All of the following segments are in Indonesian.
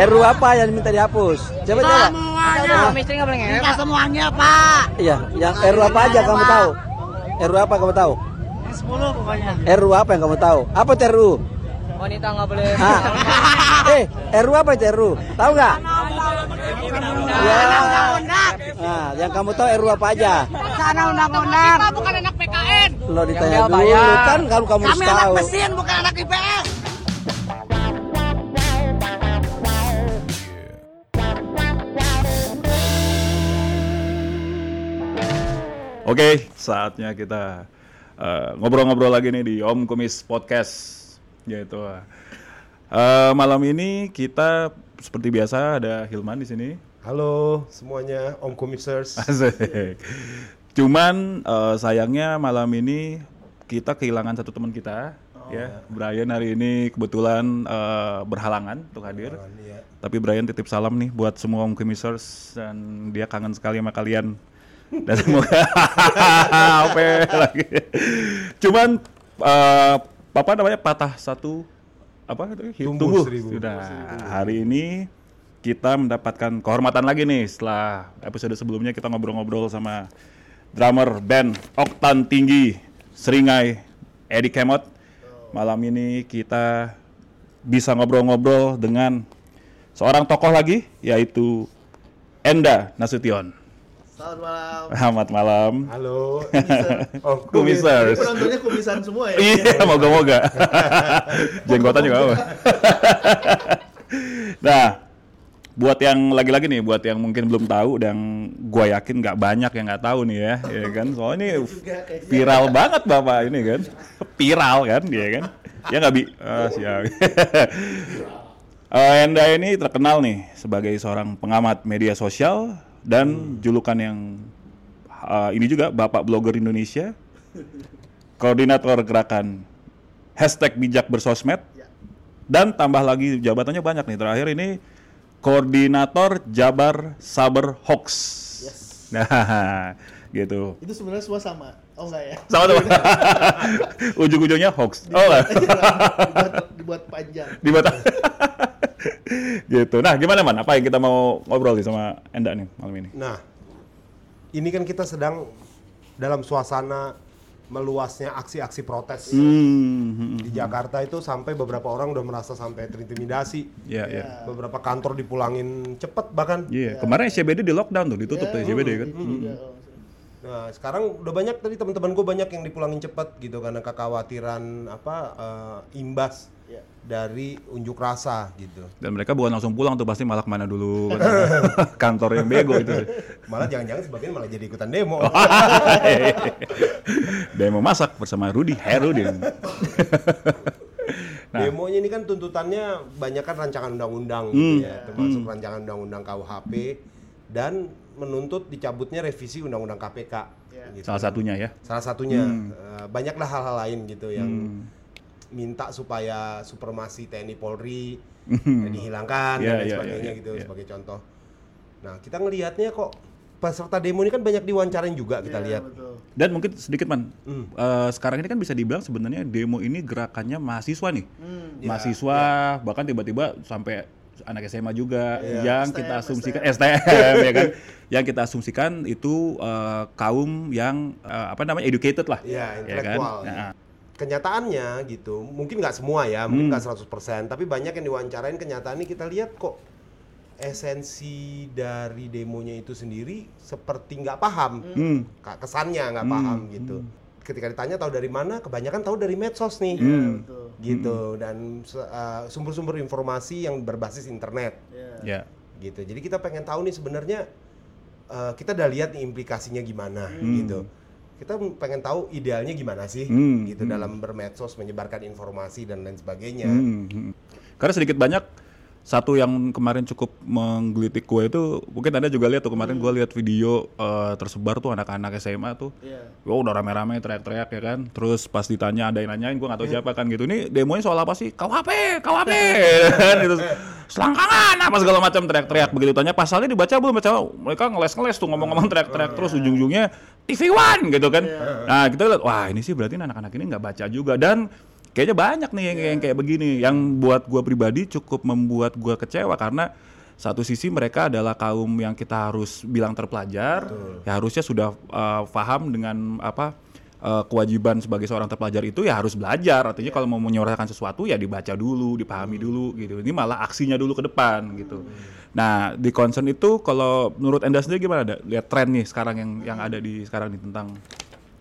RU apa yang minta dihapus? Coba coba. Semuanya. Istri nggak boleh ngewe, semuanya, Pak. Iya, yang RU apa aja kamu tahu? RU apa kamu tahu? 10 pokoknya. RU apa yang kamu tahu? Apa itu RU? Wanita nggak boleh. Ah. eh, RU apa itu RU? Tahu nggak? Ya. Undang-undang. Nah, yang kamu tahu RU apa aja? Sana undang-undang. bukan anak PKN. Lo ditanya dulu kan kalau kamu harus Kami anak tahu. mesin bukan anak IPS. Oke, saatnya kita eh, ngobrol-ngobrol lagi nih di Om Kumis Podcast. Yaitu eh, malam ini kita seperti biasa ada Hilman di sini. Halo semuanya, Om Komisers. Asik. Cuman eh, sayangnya malam ini kita kehilangan satu teman kita, ya. Brian hari ini kebetulan eh, berhalangan untuk hadir. Iya. Tapi Brian titip salam nih buat semua Om Kumisers dan dia kangen sekali sama kalian. Dan semoga apa lagi. Cuman eh, apa namanya patah satu apa itu Tumbuh seribu. Sudah hari ini kita mendapatkan kehormatan lagi nih setelah episode sebelumnya kita ngobrol-ngobrol sama drummer band Oktan Tinggi Seringai Eddie Kemot. Malam ini kita bisa ngobrol-ngobrol dengan seorang tokoh lagi yaitu Enda Nasution. Selamat malam. Selamat malam. Halo, Om Kumisers. Penontonnya kumisan semua ya. Iya, moga-moga. Jenggotan juga apa. nah, buat yang lagi-lagi nih, buat yang mungkin belum tahu dan gua yakin nggak banyak yang nggak tahu nih ya, ya kan? Soalnya ini viral banget bapak ini kan, viral kan, dia kan? Ya nggak bi? Ah, siap. Eh, Enda ini terkenal nih sebagai seorang pengamat media sosial dan julukan yang eh, ini juga Bapak Blogger Indonesia, koordinator gerakan hashtag bijak bersosmed, dan tambah lagi jabatannya banyak nih. Terakhir ini koordinator Jabar Saber Hoax. Nah, gitu. Itu sebenarnya semua sama. Oh enggak ya? Sama teman. Ujung-ujungnya hoax. Oh, enggak. dibuat, dibuat panjang. di mata. gitu. Nah, gimana man? Apa yang kita mau ngobrol nih sama Enda nih malam ini? Nah, ini kan kita sedang dalam suasana meluasnya aksi-aksi protes Hmm, di Jakarta itu sampai beberapa orang udah merasa sampai terintimidasi. ya, ya. Beberapa kantor dipulangin cepet bahkan. Iya, kemarin SCBD di lockdown tuh, ditutup tuh SCBD kan. Iya, nggak salah. Nah, sekarang udah banyak tadi teman-teman gue banyak yang dipulangin cepet gitu karena kekhawatiran apa eh, imbas Iya. dari unjuk rasa gitu. Dan mereka bukan langsung pulang tuh pasti malah ke mana dulu kan. Kantor yang bego itu. Malah jangan-jangan sebagian malah jadi ikutan demo. Demo masak bersama Rudi Herudin. Nah. Demonya ini kan tuntutannya banyak kan rancangan undang-undang Hmm. gitu ya, termasuk rancangan undang-undang KUHP dan menuntut dicabutnya revisi undang-undang KPK. gitu. Salah satunya ya. Salah satunya Hmm. eh, banyaklah hal-hal lain gitu yang minta supaya supremasi TNI Polri eh, dihilangkan Iya, dan iya, sebagainya iya, gitu iya. sebagai contoh. Nah kita ngelihatnya kok peserta demo ini kan banyak diwawancarain juga kita Iya, lihat. betul. Dan mungkin sedikit man, Hmm. eh, sekarang ini kan bisa dibilang sebenarnya demo ini gerakannya mahasiswa nih, Hmm. mahasiswa bahkan tiba-tiba sampai anak SMA juga yang STM, kita asumsikan STM ya kan, yang kita asumsikan itu eh, kaum yang eh, apa namanya educated lah, Iya, ya kan. intelektual. Nah, kenyataannya gitu mungkin nggak semua ya Hmm. mungkin nggak 100% tapi banyak yang diwawancarain kenyataannya kita lihat kok esensi dari demonya itu sendiri seperti nggak paham hmm, Ka- kesannya nggak paham gitu. Ketika ditanya tahu dari mana kebanyakan tahu dari medsos nih. Hmm, Betul. Gitu. Dan se- uh, sumber-sumber informasi yang berbasis internet. Iya. ya, gitu. Jadi kita pengen tahu nih sebenarnya uh, kita udah lihat nih implikasinya gimana gitu. Kita pengen tahu idealnya gimana sih Hmm, gitu dalam bermedsos menyebarkan informasi dan lain sebagainya. Hmm, hmm. Karena sedikit banyak satu yang kemarin cukup menggelitik gue itu mungkin anda juga lihat tuh kemarin gue lihat video eh, tersebar tuh anak-anak SMA tuh. Iya. Oh udah rame-rame teriak-teriak ya kan? Terus pas ditanya ada yang nanyain gue gak tahu siapa kan gitu. Ini demonya soal apa sih? KUHP, KUHP kan? Gitu. Selangkangan apa segala macam teriak-teriak Begitu. Tanya pasalnya dibaca belum? Baca Mereka ngeles-ngeles tuh ngomong-ngomong teriak-teriak Terus ujung-ujungnya TV One gitu kan? Nah kita lihat wah ini sih berarti anak-anak ini nggak baca juga. Dan kayaknya banyak nih yang, yang kayak begini yang buat gua pribadi cukup membuat gua kecewa karena satu sisi mereka adalah kaum yang kita harus bilang terpelajar ya harusnya sudah uh, paham dengan apa uh, kewajiban sebagai seorang terpelajar itu ya harus belajar. Artinya kalau mau menyuarakan sesuatu ya dibaca dulu dipahami dulu gitu. Ini malah aksinya dulu ke depan gitu. Nah di concern itu kalau menurut anda sendiri gimana ada lihat tren nih sekarang yang yang ada di sekarang nih tentang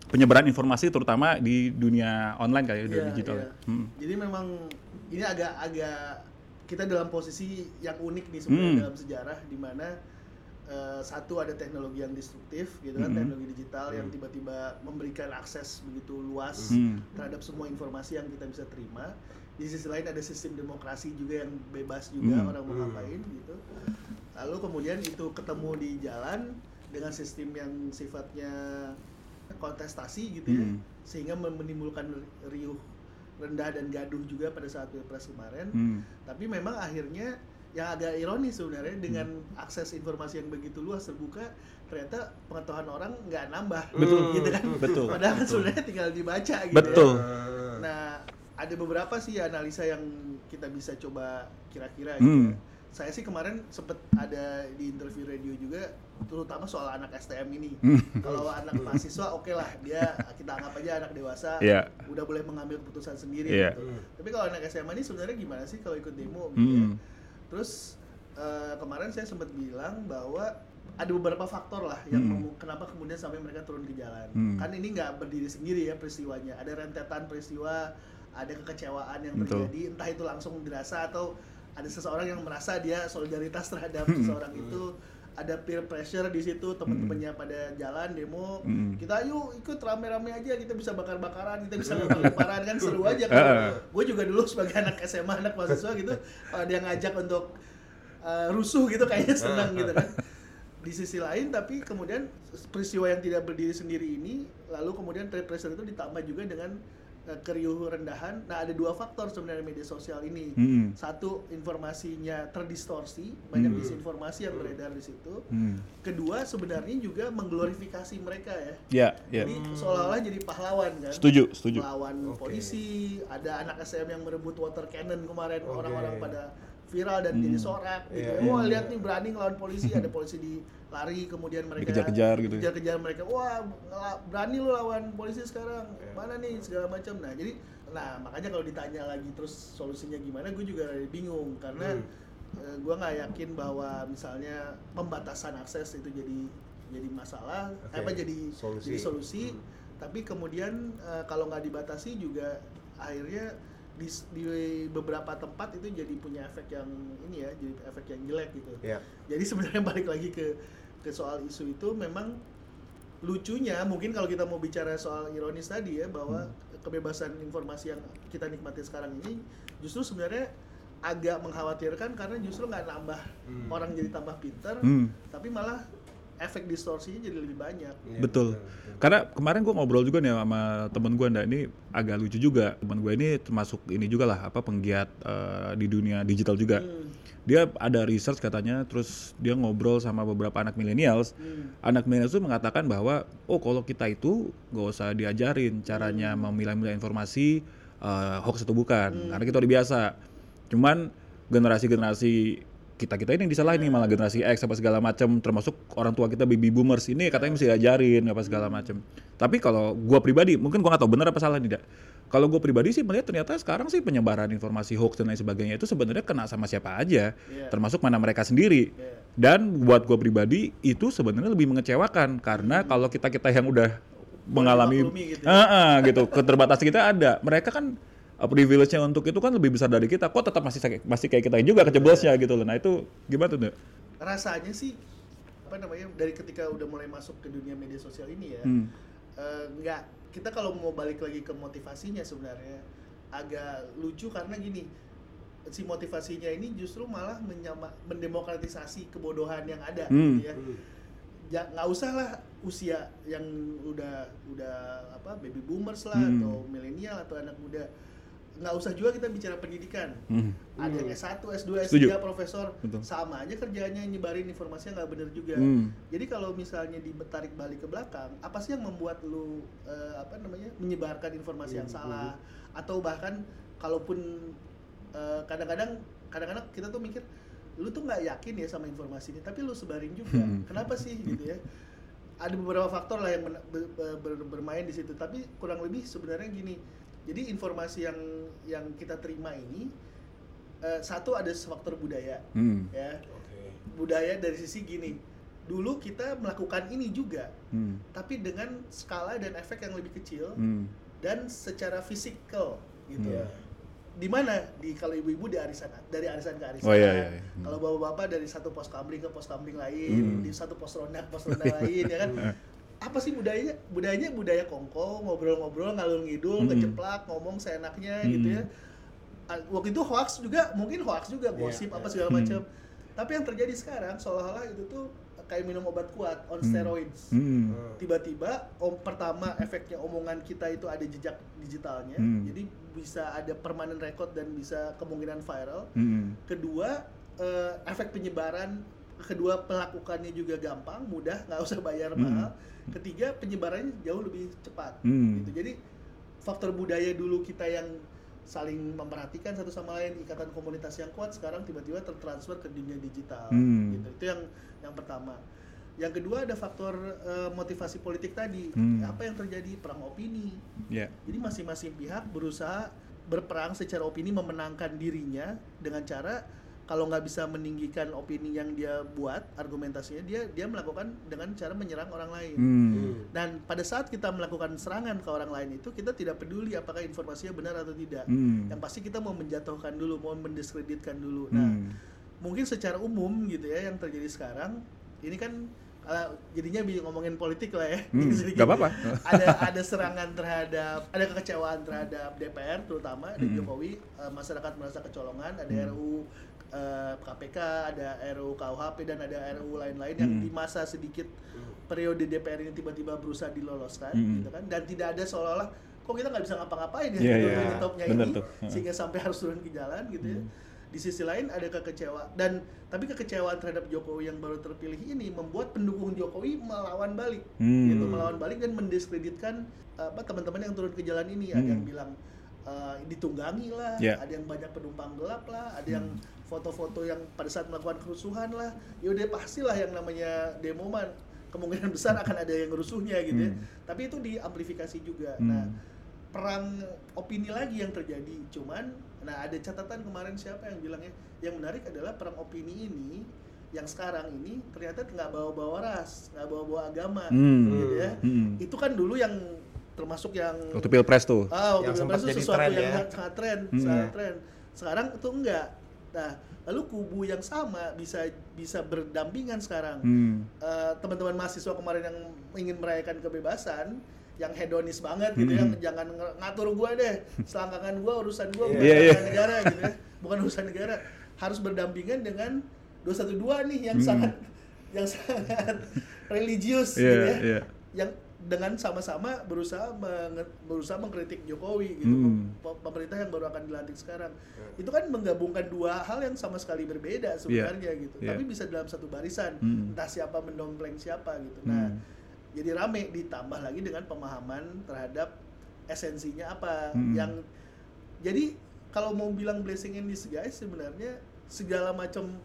penyebaran informasi terutama di dunia online kayak dunia Iya, digital ya. Hmm. Jadi memang ini agak agak kita dalam posisi yang unik nih sebenarnya Hmm. dalam sejarah di mana eh, satu ada teknologi yang destruktif gitu kan Hmm. teknologi digital yang tiba-tiba memberikan akses begitu luas Hmm. terhadap semua informasi yang kita bisa terima. Di sisi lain ada sistem demokrasi juga yang bebas juga Hmm. orang mau ngapain gitu. Lalu kemudian itu ketemu di jalan dengan sistem yang sifatnya kontestasi gitu ya Hmm. sehingga menimbulkan riuh rendah dan gaduh juga pada saat pilpres kemarin Hmm. tapi memang akhirnya yang agak ironis sebenarnya dengan Hmm. akses informasi yang begitu luas terbuka ternyata pengetahuan orang nggak nambah Betul. gitu kan Betul. padahal kan sebenarnya tinggal dibaca gitu Betul. ya. nah ada beberapa sih analisa yang kita bisa coba kira-kira Hmm. gitu ya. Saya sih kemarin sempet ada di interview radio juga terutama soal anak STM ini Hmm. kalau anak mahasiswa oke lah dia kita anggap aja anak dewasa Iya. udah boleh mengambil keputusan sendiri Iya. gitu. Tapi kalau anak SMA ini sebenarnya gimana sih kalau ikut demo gitu ya? Hmm. Terus eh, kemarin saya sempat bilang bahwa ada beberapa faktor lah yang Hmm. kenapa kemudian sampai mereka turun ke jalan. Hmm. Kan ini nggak berdiri sendiri ya peristiwanya. Ada rentetan peristiwa, ada kekecewaan yang Betul. terjadi, entah itu langsung dirasa atau ada seseorang yang merasa dia solidaritas terhadap Hmm. seseorang itu. Ada peer pressure di situ, teman-temannya pada jalan demo. Hmm. Kita ayo ikut rame-rame aja, kita bisa bakar-bakaran, kita bisa lempar-lemparan kan seru aja Eh. kan. gue juga dulu sebagai anak SMA, anak mahasiswa gitu, kalau dia ngajak untuk uh, rusuh gitu kayaknya senang gitu kan. Di sisi lain tapi kemudian peristiwa yang tidak berdiri sendiri ini lalu kemudian peer pressure itu ditambah juga dengan uh, keriuh rendahan. Nah, ada dua faktor sebenarnya media sosial ini. Hmm. Satu, informasinya terdistorsi, banyak Hmm. disinformasi yang beredar di situ. Hmm. Kedua, sebenarnya juga mengglorifikasi mereka ya. Ya, ya. Jadi seolah-olah jadi pahlawan kan Setuju, setuju. melawan Oke. polisi, ada anak SM yang merebut water cannon kemarin orang-orang pada viral dan Hmm. jadi sorak gitu. Iya, Wah, iya. lihat nih berani ngelawan polisi, ada polisi di lari kemudian mereka Dikejar-kejar gitu ya. Dikejar-kejar mereka. Wah, berani lu lawan polisi sekarang. Mana nih segala macam. Nah, jadi nah makanya kalau ditanya lagi terus solusinya gimana, gue juga bingung karena Hmm. gue nggak yakin bahwa misalnya pembatasan akses itu jadi jadi masalah, Oke. apa jadi Solusi. jadi solusi. Hmm. Tapi kemudian eh, kalau nggak dibatasi juga akhirnya di, di beberapa tempat itu jadi punya efek yang ini ya, jadi efek yang jelek gitu. Ya. Jadi sebenarnya balik lagi ke ke soal isu itu memang lucunya mungkin kalau kita mau bicara soal ironis tadi ya bahwa kebebasan informasi yang kita nikmati sekarang ini justru sebenarnya agak mengkhawatirkan karena justru nggak nambah Hmm. orang jadi tambah pinter, Hmm. tapi malah efek distorsinya jadi lebih banyak. Iya, Betul. Karena kemarin gua ngobrol juga nih sama temen gua ndak ini agak lucu juga. Temen gue ini termasuk ini juga lah apa penggiat eh, di dunia digital juga. Hmm. Dia ada research katanya, terus dia ngobrol sama beberapa anak millennials. Hmm. Anak millennials itu mengatakan bahwa oh kalau kita itu gak usah diajarin caranya memilah-milah informasi eh, hoax atau bukan, karena kita udah biasa. Cuman generasi-generasi kita kita ini yang disalahin nih malah generasi X apa segala macam termasuk orang tua kita baby boomers ini katanya mesti diajarin apa segala macam tapi kalau gua pribadi mungkin gua nggak tahu benar apa salah tidak. Kalau gue pribadi sih melihat ternyata sekarang sih penyebaran informasi hoax dan lain sebagainya itu sebenarnya kena sama siapa aja. Iya. termasuk mana mereka sendiri. Iya. dan buat gue pribadi itu sebenarnya lebih mengecewakan. Karena kalau kita kita yang udah mengalami gitu ya. Ah, ah, gitu. Keterbatasan kita ada. Mereka kan uh, privilege-nya untuk itu kan lebih besar dari kita kok tetap masih masih kayak kita juga kejeblosnya gitu loh nah itu gimana tuh rasanya sih apa namanya dari ketika udah mulai masuk ke dunia media sosial ini ya Hmm. eh, nggak kita kalau mau balik lagi ke motivasinya sebenarnya agak lucu karena gini si motivasinya ini justru malah menyama, mendemokratisasi kebodohan yang ada Hmm. gitu ya ya nggak usah lah usia yang udah udah apa baby boomers lah Hmm. atau milenial atau anak muda nggak usah juga kita bicara pendidikan. Hmm. Ada yang S1, S2, S3, Setuju. profesor, Betul. sama aja kerjanya nyebarin informasi yang nggak bener juga. Hmm. Jadi kalau misalnya ditarik balik ke belakang, apa sih yang membuat lu eh, apa namanya menyebarkan informasi yang salah atau bahkan kalaupun eh, kadang-kadang kadang-kadang kita tuh mikir lu tuh nggak yakin ya sama informasi ini, tapi lu sebarin juga. Hmm. Kenapa sih gitu ya? Ada beberapa faktor lah yang men- ber- ber- bermain di situ, tapi kurang lebih sebenarnya gini. Jadi informasi yang yang kita terima ini eh, satu ada faktor budaya Hmm. ya budaya dari sisi gini dulu kita melakukan ini juga Hmm. tapi dengan skala dan efek yang lebih kecil Hmm. dan secara fisikal gitu Hmm. di mana di kalau ibu-ibu di arisan dari arisan ke arisan Oh, iya, iya, iya. Hmm. kalau bapak-bapak dari satu pos kamling ke pos kamling lain Hmm. di satu pos ronda ke pos ronda lain ya kan apa sih budayanya budayanya budaya kongko ngobrol-ngobrol ngalur ngidul Hmm. keceplak ngomong seenaknya Hmm. gitu ya Ah, waktu itu hoax juga mungkin hoax juga gosip apa segala Hmm. macam tapi yang terjadi sekarang seolah-olah itu tuh kayak minum obat kuat on Hmm. steroids Hmm. tiba-tiba om pertama efeknya omongan kita itu ada jejak digitalnya Hmm. jadi bisa ada permanent record dan bisa kemungkinan viral Hmm. kedua eh, efek penyebaran kedua melakukannya juga gampang mudah nggak usah bayar Hmm. Ketiga penyebarannya jauh lebih cepat Hmm. gitu jadi faktor budaya dulu kita yang saling memperhatikan satu sama lain ikatan komunitas yang kuat sekarang tiba-tiba tertransfer ke dunia digital Hmm. gitu itu yang yang pertama yang kedua ada faktor eh, motivasi politik tadi Hmm. apa yang terjadi perang opini Ya. jadi masing-masing pihak berusaha berperang secara opini memenangkan dirinya dengan cara kalau nggak bisa meninggikan opini yang dia buat argumentasinya dia dia melakukan dengan cara menyerang orang lain Hmm. dan pada saat kita melakukan serangan ke orang lain itu kita tidak peduli apakah informasinya benar atau tidak Hmm. yang pasti kita mau menjatuhkan dulu mau mendiskreditkan dulu nah Hmm. mungkin secara umum gitu ya yang terjadi sekarang ini kan kalau jadinya bi- ngomongin politik lah ya Hmm, sedikit. nggak apa-apa. ada ada serangan terhadap ada kekecewaan terhadap DPR terutama dan Hmm. Jokowi Eh, masyarakat merasa kecolongan ada Hmm. RU eh, KPK ada RU KUHP dan ada RU lain-lain yang Hmm. di masa sedikit periode DPR ini tiba-tiba berusaha diloloskan Hmm. gitu kan dan tidak ada seolah-olah kok kita nggak bisa ngapa-ngapain ya Iya, gitu, iya. nyetopnya Bener ini tuh. Sehingga sampai harus turun ke jalan gitu ya Hmm. di sisi lain ada kekecewaan dan tapi kekecewaan terhadap Jokowi yang baru terpilih ini membuat pendukung Jokowi melawan balik Hmm. gitu melawan balik dan mendiskreditkan apa teman-teman yang turun ke jalan ini ada Hmm. yang bilang eh, ditunggangi lah Ya. ada yang banyak penumpang gelap lah ada yang foto-foto yang pada saat melakukan kerusuhan lah ya udah pastilah yang namanya demo man kemungkinan besar akan ada yang rusuhnya gitu ya Hmm. tapi itu diamplifikasi juga Hmm. nah perang opini lagi yang terjadi cuman nah ada catatan kemarin siapa yang bilangnya yang menarik adalah perang opini ini yang sekarang ini ternyata nggak bawa-bawa ras nggak bawa-bawa agama Hmm. gitu ya Hmm. itu kan dulu yang termasuk yang Waktu pilpres tuh. ah waktu Yang Pilpres sempat itu jadi sesuatu tren yang ya. sangat- sangat tren Hmm. sangat tren sekarang itu enggak nah lalu kubu yang sama bisa bisa berdampingan sekarang Hmm. Eh, teman-teman mahasiswa kemarin yang ingin merayakan kebebasan yang hedonis banget gitu Hmm. yang jangan ng- ngatur gua deh selangkangan gua urusan gua bukan Iya, iya. urusan negara gitu ya bukan urusan negara harus berdampingan dengan 212 nih yang Hmm. sangat yang sangat religius Iya, gitu ya iya. yang dengan sama-sama berusaha menge- berusaha mengkritik Jokowi gitu Hmm. Pem- pemerintah yang baru akan dilantik sekarang itu kan menggabungkan dua hal yang sama sekali berbeda sebenarnya gitu Iya. tapi bisa dalam satu barisan Hmm. entah siapa mendompleng siapa gitu nah Hmm. jadi rame ditambah lagi dengan pemahaman terhadap esensinya apa Hmm. yang jadi kalau mau bilang blessing in disguise sebenarnya segala macam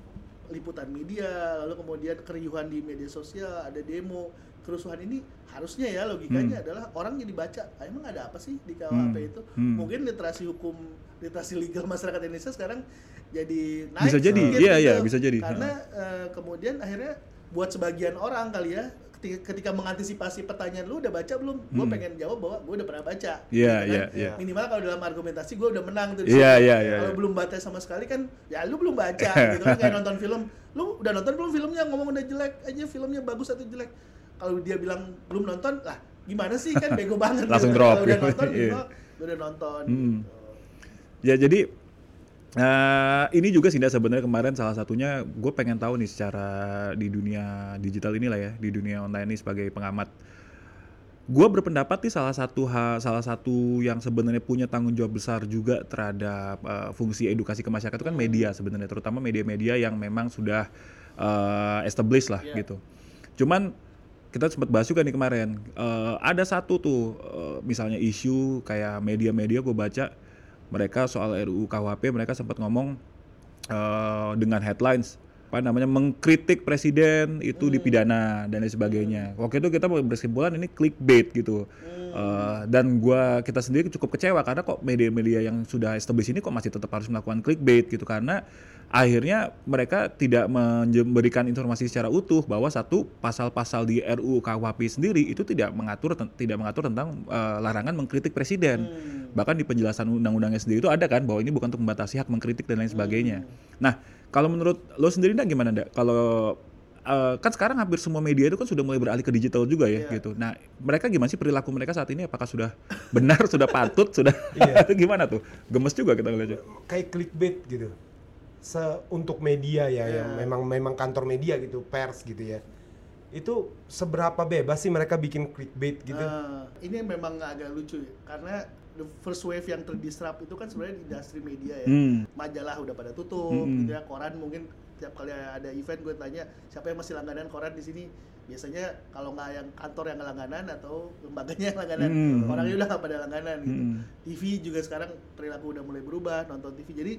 liputan media lalu kemudian keriuhan di media sosial ada demo kerusuhan ini harusnya ya logikanya Hmm. adalah orang jadi baca "Ah, emang ada apa sih di KUHP Hmm. itu Hmm. mungkin literasi hukum literasi legal masyarakat Indonesia sekarang jadi naik Bisa jadi, iya, gitu. iya, bisa jadi. karena eh, kemudian akhirnya buat sebagian orang kali ya ketika, ketika mengantisipasi pertanyaan lu udah baca belum gue Hmm. pengen jawab bahwa gue udah pernah baca Iya, gitu iya, iya. minimal kalau dalam argumentasi gue udah menang tuh Iya, iya, iya, kalau iya. belum baca sama sekali kan ya lu belum baca gitu kan kayak nonton film lu udah nonton belum filmnya ngomong udah jelek aja filmnya bagus atau jelek kalau dia bilang belum nonton lah gimana sih kan bego banget Langsung gitu. drop kalau udah gitu. nonton Iya. gue udah nonton Hmm. gitu. Ya jadi eh, ini juga sih sebenarnya kemarin salah satunya gue pengen tahu nih secara di dunia digital inilah ya di dunia online ini sebagai pengamat Gua berpendapat nih salah satu ha- salah satu yang sebenarnya punya tanggung jawab besar juga terhadap eh, fungsi edukasi ke masyarakat itu kan media sebenarnya, terutama media-media yang memang sudah eh, established lah gitu. Cuman kita sempat bahas juga nih kemarin, eh, ada satu tuh eh, misalnya isu kayak media-media gue baca mereka soal RUU KUHP mereka sempat ngomong eh, dengan headlines apa namanya mengkritik presiden itu dipidana dan lain sebagainya. Waktu itu kita berkesimpulan ini clickbait gitu. Eh, dan gua kita sendiri cukup kecewa karena kok media-media yang sudah established ini kok masih tetap harus melakukan clickbait gitu. Karena akhirnya mereka tidak memberikan informasi secara utuh bahwa satu pasal-pasal di RUU KUHP sendiri itu tidak mengatur tidak mengatur tentang eh, larangan mengkritik presiden. Bahkan di penjelasan undang-undangnya sendiri itu ada kan bahwa ini bukan untuk membatasi hak mengkritik dan lain sebagainya. Nah, kalau menurut lo sendiri Ndak, gimana ndak? Kalau eh, kan sekarang hampir semua media itu kan sudah mulai beralih ke digital juga ya gitu. Nah, mereka gimana sih perilaku mereka saat ini? Apakah sudah benar, sudah patut, sudah gimana tuh? Gemes juga kita ngeliatnya. kayak clickbait gitu. Se untuk media ya yang memang memang kantor media gitu, pers gitu ya. Itu seberapa bebas sih mereka bikin clickbait gitu? Eh, ini memang agak lucu ya, karena the first wave yang terdisrupt itu kan sebenarnya di industri media ya. Hmm. Majalah udah pada tutup, Mm-mm. gitu ya. Koran mungkin tiap kali ada event gue tanya siapa yang masih langganan koran di sini. Biasanya kalau nggak yang kantor yang langganan atau lembaganya yang langganan, Mm. orangnya udah nggak pada langganan gitu. Mm. TV juga sekarang perilaku udah mulai berubah nonton TV. Jadi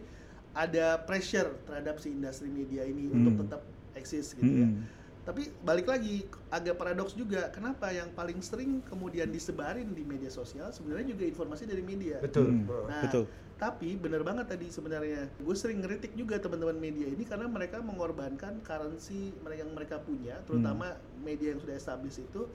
ada pressure terhadap si industri media ini Mm. untuk tetap eksis gitu ya. Mm. Tapi balik lagi agak paradoks juga. Kenapa yang paling sering kemudian disebarin di media sosial sebenarnya juga informasi dari media. Betul. Hmm. Nah, Betul. tapi bener banget tadi sebenarnya. Gue sering ngeritik juga teman-teman media ini karena mereka mengorbankan currency mereka yang mereka punya, terutama media yang sudah established itu,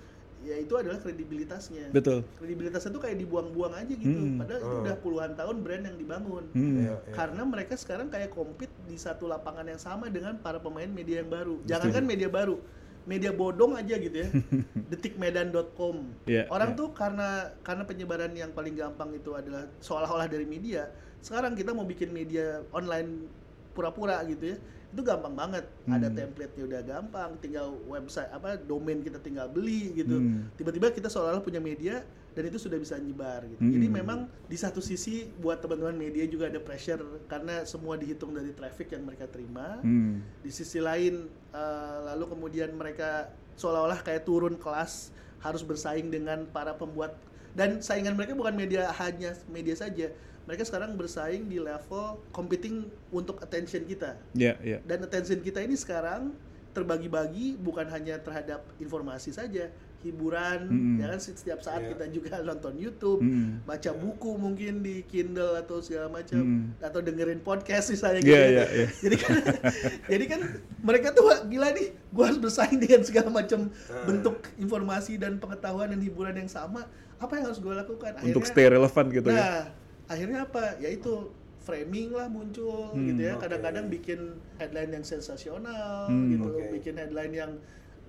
yaitu adalah kredibilitasnya. Betul. Kredibilitasnya tuh kayak dibuang-buang aja gitu. Hmm. Padahal itu Oh. udah puluhan tahun brand yang dibangun. Hmm. Iya, iya. Karena mereka sekarang kayak compete di satu lapangan yang sama dengan para pemain media yang baru. Jangankan media baru, media bodong aja gitu ya. Detikmedan.com. Iya, Orang iya. tuh karena karena penyebaran yang paling gampang itu adalah seolah-olah dari media. Sekarang kita mau bikin media online pura-pura gitu ya. Itu gampang banget. Ada Hmm. template-nya udah gampang, tinggal website apa domain kita tinggal beli gitu. Hmm. Tiba-tiba kita seolah-olah punya media dan itu sudah bisa nyebar gitu. Hmm. Jadi memang di satu sisi buat teman-teman media juga ada pressure karena semua dihitung dari traffic yang mereka terima. Hmm. Di sisi lain eh, lalu kemudian mereka seolah-olah kayak turun kelas harus bersaing dengan para pembuat dan saingan mereka bukan media hanya media saja. Mereka sekarang bersaing di level competing untuk attention kita Iya, iya. dan attention kita ini sekarang terbagi-bagi bukan hanya terhadap informasi saja hiburan Mm-mm. ya kan setiap saat Iya. kita juga nonton YouTube Mm. baca buku mungkin di Kindle atau segala macam Mm. atau dengerin podcast misalnya Iya, gitu ya. iya, iya. jadi kan jadi kan mereka tuh gila nih gua harus bersaing dengan segala macam Ah. bentuk informasi dan pengetahuan dan hiburan yang sama apa yang harus gue lakukan Untuk stay relevan gitu nah, ya. Akhirnya apa? Yaitu framing lah muncul Hmm, gitu ya. Kadang-kadang bikin headline yang sensasional Hmm, gitu, oke. bikin headline yang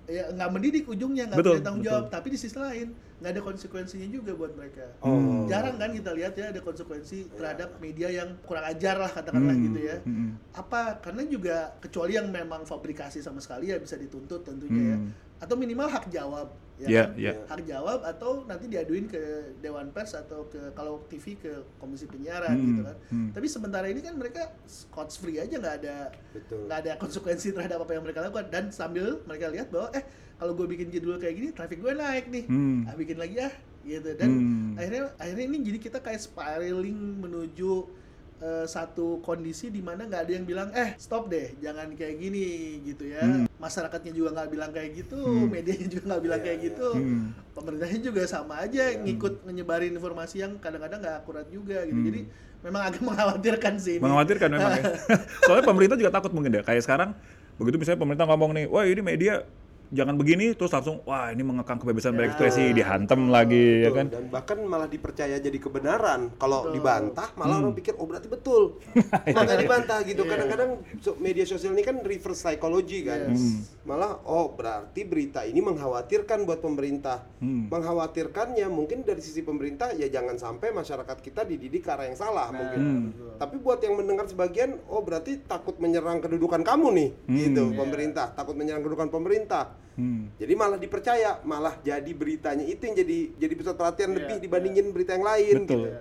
ya nggak mendidik ujungnya nggak punya tanggung betul. jawab tapi di sisi lain nggak ada konsekuensinya juga buat mereka Oh. jarang kan kita lihat ya ada konsekuensi terhadap media yang kurang ajar lah katakanlah Hmm, gitu ya hmm. apa karena juga kecuali yang memang fabrikasi sama sekali ya bisa dituntut tentunya ya Hmm. atau minimal hak jawab ya Iya, kan? iya. hak jawab atau nanti diaduin ke Dewan Pers atau ke kalau TV ke Komisi Penyiaran Hmm, gitu kan hmm. tapi sementara ini kan mereka scotch free aja nggak ada nggak ada konsekuensi terhadap apa yang mereka lakukan dan sambil mereka lihat bahwa eh kalau gue bikin judul kayak gini traffic gue naik nih Hmm. ah bikin lagi ah gitu dan Hmm. akhirnya akhirnya ini jadi kita kayak spiraling menuju eh, satu kondisi di mana nggak ada yang bilang eh stop deh jangan kayak gini gitu ya Hmm. masyarakatnya juga nggak bilang kayak gitu Hmm. medianya juga nggak bilang Iya, kayak iya. gitu Hmm. pemerintahnya juga sama aja ngikut nyebarin informasi yang kadang-kadang nggak akurat juga gitu Hmm. jadi memang agak mengkhawatirkan sih ini Mengkhawatirkan memang ya. Soalnya pemerintah juga takut mungkin deh. Kayak sekarang begitu misalnya pemerintah ngomong nih, wah ini media jangan begini, terus langsung wah ini mengekang kebebasan Ya. berekspresi, dihantem lagi ya Betul, kan. Dan bahkan malah dipercaya jadi kebenaran. Kalau dibantah, malah Hmm. orang pikir oh berarti betul. Maka dibantah gitu. Kadang-kadang so- media sosial ini kan reverse psychology kan. Yes. Malah oh berarti berita ini mengkhawatirkan buat pemerintah. Hmm. Mengkhawatirkannya mungkin dari sisi pemerintah ya jangan sampai masyarakat kita dididik ke arah yang salah mungkin. Hmm. Tapi buat yang mendengar sebagian, oh berarti takut menyerang kedudukan kamu nih, Hmm. gitu Iya. pemerintah, takut menyerang kedudukan pemerintah. Hmm. Jadi malah dipercaya, malah jadi beritanya itu yang jadi jadi pusat perhatian Iya, lebih dibandingin berita yang lain Betul. gitu.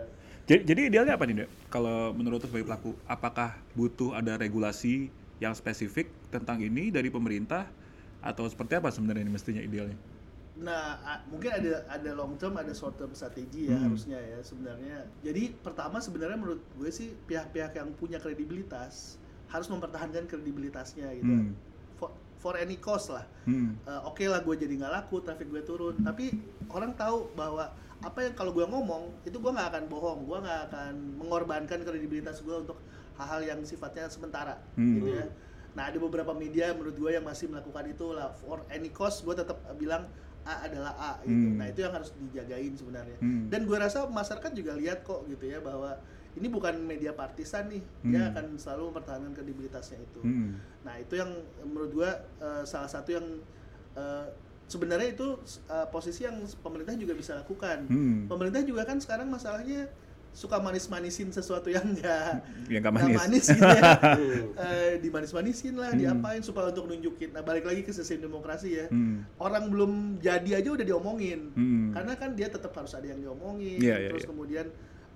Jadi, jadi idealnya apa nih, Dek? Kalau menurut sebagai pelaku, apakah butuh ada regulasi yang spesifik tentang ini dari pemerintah atau seperti apa sebenarnya ini mestinya idealnya? Nah, mungkin ada ada long term, ada short term strategi ya Hmm. harusnya ya sebenarnya. Jadi pertama sebenarnya menurut gue sih pihak-pihak yang punya kredibilitas harus mempertahankan kredibilitasnya gitu. Hmm. For, any cost lah. Hmm. Eh, Oke lah gue jadi nggak laku, traffic gue turun. Tapi orang tahu bahwa apa yang kalau gue ngomong itu gue nggak akan bohong, gue nggak akan mengorbankan kredibilitas gue untuk hal-hal yang sifatnya sementara Hmm. gitu ya. Nah ada beberapa media menurut gue yang masih melakukan itu lah for any cost gue tetap bilang A adalah A gitu. Hmm. Nah itu yang harus dijagain sebenarnya. Hmm. Dan gue rasa masyarakat juga lihat kok gitu ya bahwa ini bukan media partisan nih, dia Hmm. akan selalu mempertahankan kredibilitasnya itu. Hmm. Nah itu yang menurut gua eh, salah satu yang eh, sebenarnya itu eh, posisi yang pemerintah juga bisa lakukan. Hmm. Pemerintah juga kan sekarang masalahnya suka manis-manisin sesuatu yang enggak Yang nggak manis. gitu ya. Eh, dimanis-manisin lah, Hmm. diapain supaya untuk nunjukin. Nah balik lagi ke sistem demokrasi ya. Hmm. Orang belum jadi aja udah diomongin. Hmm. Karena kan dia tetap harus ada yang diomongin. Iya, iya, terus iya. kemudian